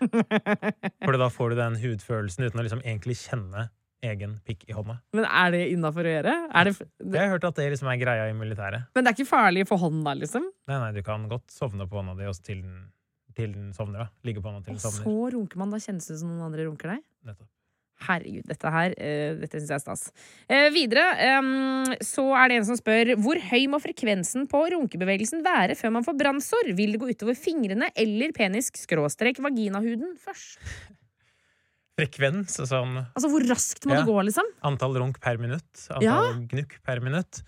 For da får du den hudfølelsen uten å liksom egentlig kjenne egen pikk i hånda. Men er det innafor å gjøre? Er det, Jeg har hørt at det liksom er greia i militæret. men det er ikke farlig for hånda, liksom? Nei, nei, du kan godt sovne på hånda di også til den, til den sovner. da Ligge på hånda til den sovner. Og så runker man. Da kjennes det ut som noen andre runker deg. Nettopp. Herregud, dette her uh, Dette syns jeg er stas. Uh, videre um, så er det en som spør hvor høy må frekvensen på runkebevegelsen være før man får brannsår? Vil det gå utover fingrene eller penis-vaginahuden først? Frekvens, sånn Altså, hvor raskt må Ja. det gå, liksom? Antall runk per minutt. Antall Ja. gnukk per minutt.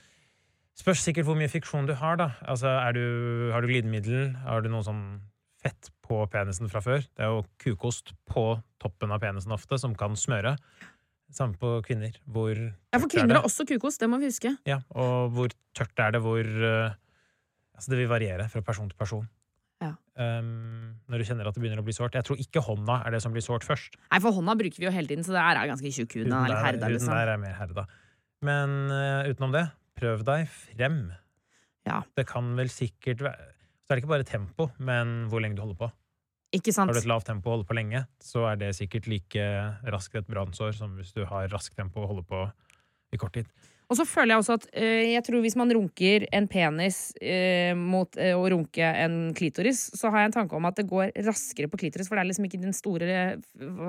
Spørs sikkert hvor mye fiksjon du har, da. Altså, er du, har du glidemiddel? Har du noe sånn fett på penisen fra før? Det er jo kukost på toppen av penisen ofte, som kan smøre. Samme på kvinner. Hvor Ja, for er kvinner har også kukost, det må vi huske. Ja, og hvor tørt er det? Hvor eh, Altså, det vil variere fra person til person. Ja. Um, når du kjenner at det begynner å bli sårt. Jeg tror ikke hånda er det som blir sårt først. Nei, for hånda bruker vi jo hele tiden, så det er ganske tjukk hud. Den er herda, liksom. der er mer herda. Men uh, utenom det, prøv deg frem. Ja. Det kan vel sikkert være Så er det ikke bare tempo, men hvor lenge du holder på. Ikke sant? Har du et lavt tempo og holder på lenge, så er det sikkert like raskt et brannsår som hvis du har raskt tempo og holder på i kort tid. Og så føler jeg også at øh, jeg tror hvis man runker en penis øh, mot øh, å runke en klitoris, så har jeg en tanke om at det går raskere på klitoris, for det er liksom ikke den store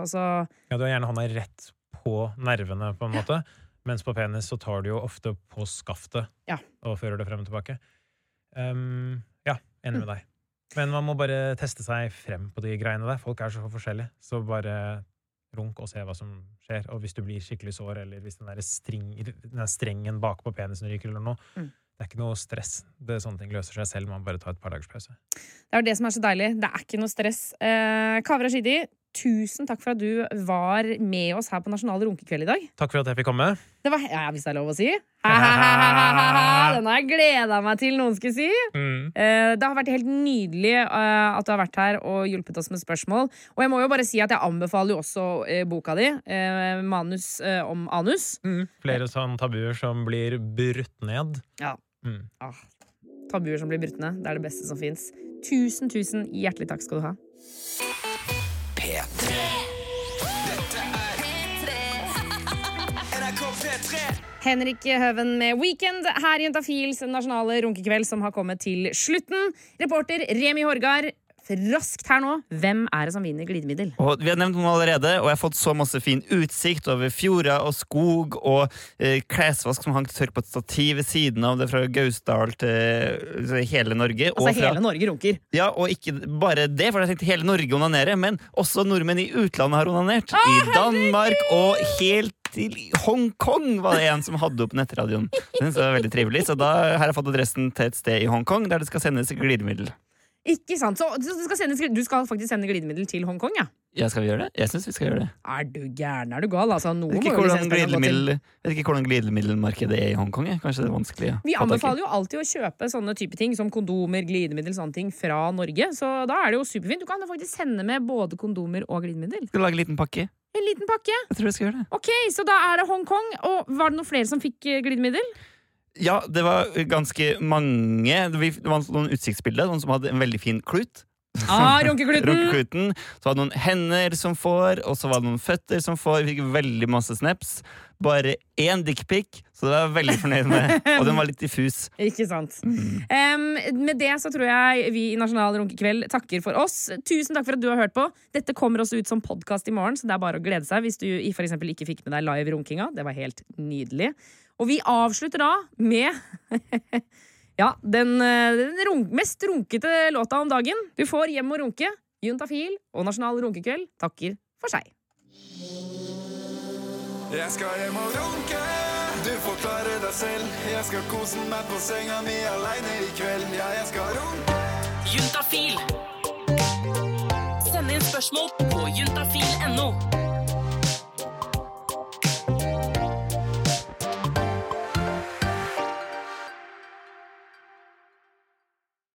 Altså Ja, du har gjerne hånda rett på nervene, på en måte. Mens på penis så tar du jo ofte på skaftet Ja. og fører det frem og tilbake. Um, ja, enig med deg. Men man må bare teste seg frem på de greiene der. Folk er så forskjellige. Så bare runk og se hva som skjer. Og hvis du blir skikkelig sår, eller hvis den, der string, den der strengen bakpå penisen ryker, eller noe, Mm. det er ikke noe stress. Det er Sånne ting løser seg selv. Man bare tar et par dagers pause. Det er jo det som er så deilig. Det er ikke noe stress. Eh, Kaveh Rashidi, tusen takk for at du var med oss her på Nasjonal runkekveld i dag. Takk for at jeg fikk komme. Det var, ja, hvis det er lov å si. Den har jeg gleda meg til noen skulle si. Mm. Eh, Det har vært helt nydelig eh, at du har vært her og hjulpet oss med spørsmål. Og jeg må jo bare si at jeg anbefaler jo også eh, boka di, 'Manus om anus'. Flere sånne tabuer som blir brutt ned. Ja. Mm. Ah, tabuer som blir brutt ned. Det er det beste som fins. Tusen, tusen hjertelig takk skal du ha. P3. Dette er NRK P3. Henrik Høven med Weekend her i Juntafils nasjonale runkekveld som har kommet til slutten. Reporter Remi Horgard, raskt her nå. Hvem er det som vinner glidemiddel? Og vi har nevnt noen allerede, og jeg har fått så masse fin utsikt over fjorder og skog og eh, klesvask som hang til tørk på et stativ ved siden av det fra Gausdal til eh, hele Norge. Altså og fra, hele Norge runker. Ja, og ikke bare det, for jeg tenkte hele Norge onanerer, men også nordmenn i utlandet har onanert. Ah, I Danmark og helt til Hongkong var det en som hadde opp nettradioen. Det var veldig trivelig, så da her har jeg fått adressen til et sted i Hongkong der det skal sendes glidemiddel. Ikke sant? Så du skal, sende, du skal faktisk sende glidemiddel til Hongkong, ja? Ja, skal vi gjøre det? Jeg syns vi skal gjøre det. Er du gæren? Er du gal? Altså, noe vet ikke hvordan, glidemiddel, vet ikke hvordan glidemiddelmarkedet er i Hongkong. jeg. Kanskje det er vanskelig Vi anbefaler jo alltid å kjøpe sånne type ting som kondomer, glidemiddel, sånne ting fra Norge. Så da er det jo superfint. Du kan faktisk sende med både kondomer og glidemiddel. Skal du lage en liten pakke. En liten pakke. Jeg tror jeg skal gjøre det. Ok, Så da er det Hongkong. Og var det noen flere som fikk eh, glidemiddel? Ja, det var ganske mange. Det var noen utsiktsbilder. Noen som hadde en veldig fin klut. Ah, runkekluten! Runkekluten. Så var det noen hender som får, og så var det noen føtter som får. Vi fikk veldig masse snaps. Bare én dickpic, så det var jeg veldig fornøyd med. Og den var litt diffus. Ikke sant. Em, med det så tror jeg vi i Nasjonal runkekveld takker for oss. Tusen takk for at du har hørt på. Dette kommer også ut som podkast i morgen, så det er bare å glede seg hvis du f.eks. ikke fikk med deg live runkinga. Det var helt nydelig. Og vi avslutter da med Ja, den, eh, den run mest runkete låta om dagen. Du får Hjem og runke, Juntafil og Nasjonal runkekveld takker for seg. Jeg skal hjem og runke. Du får klare deg selv. Jeg skal kose meg på senga mi aleine i kveld. Ja, jeg skal runke. Juntafil. Send inn spørsmål på juntafil.no.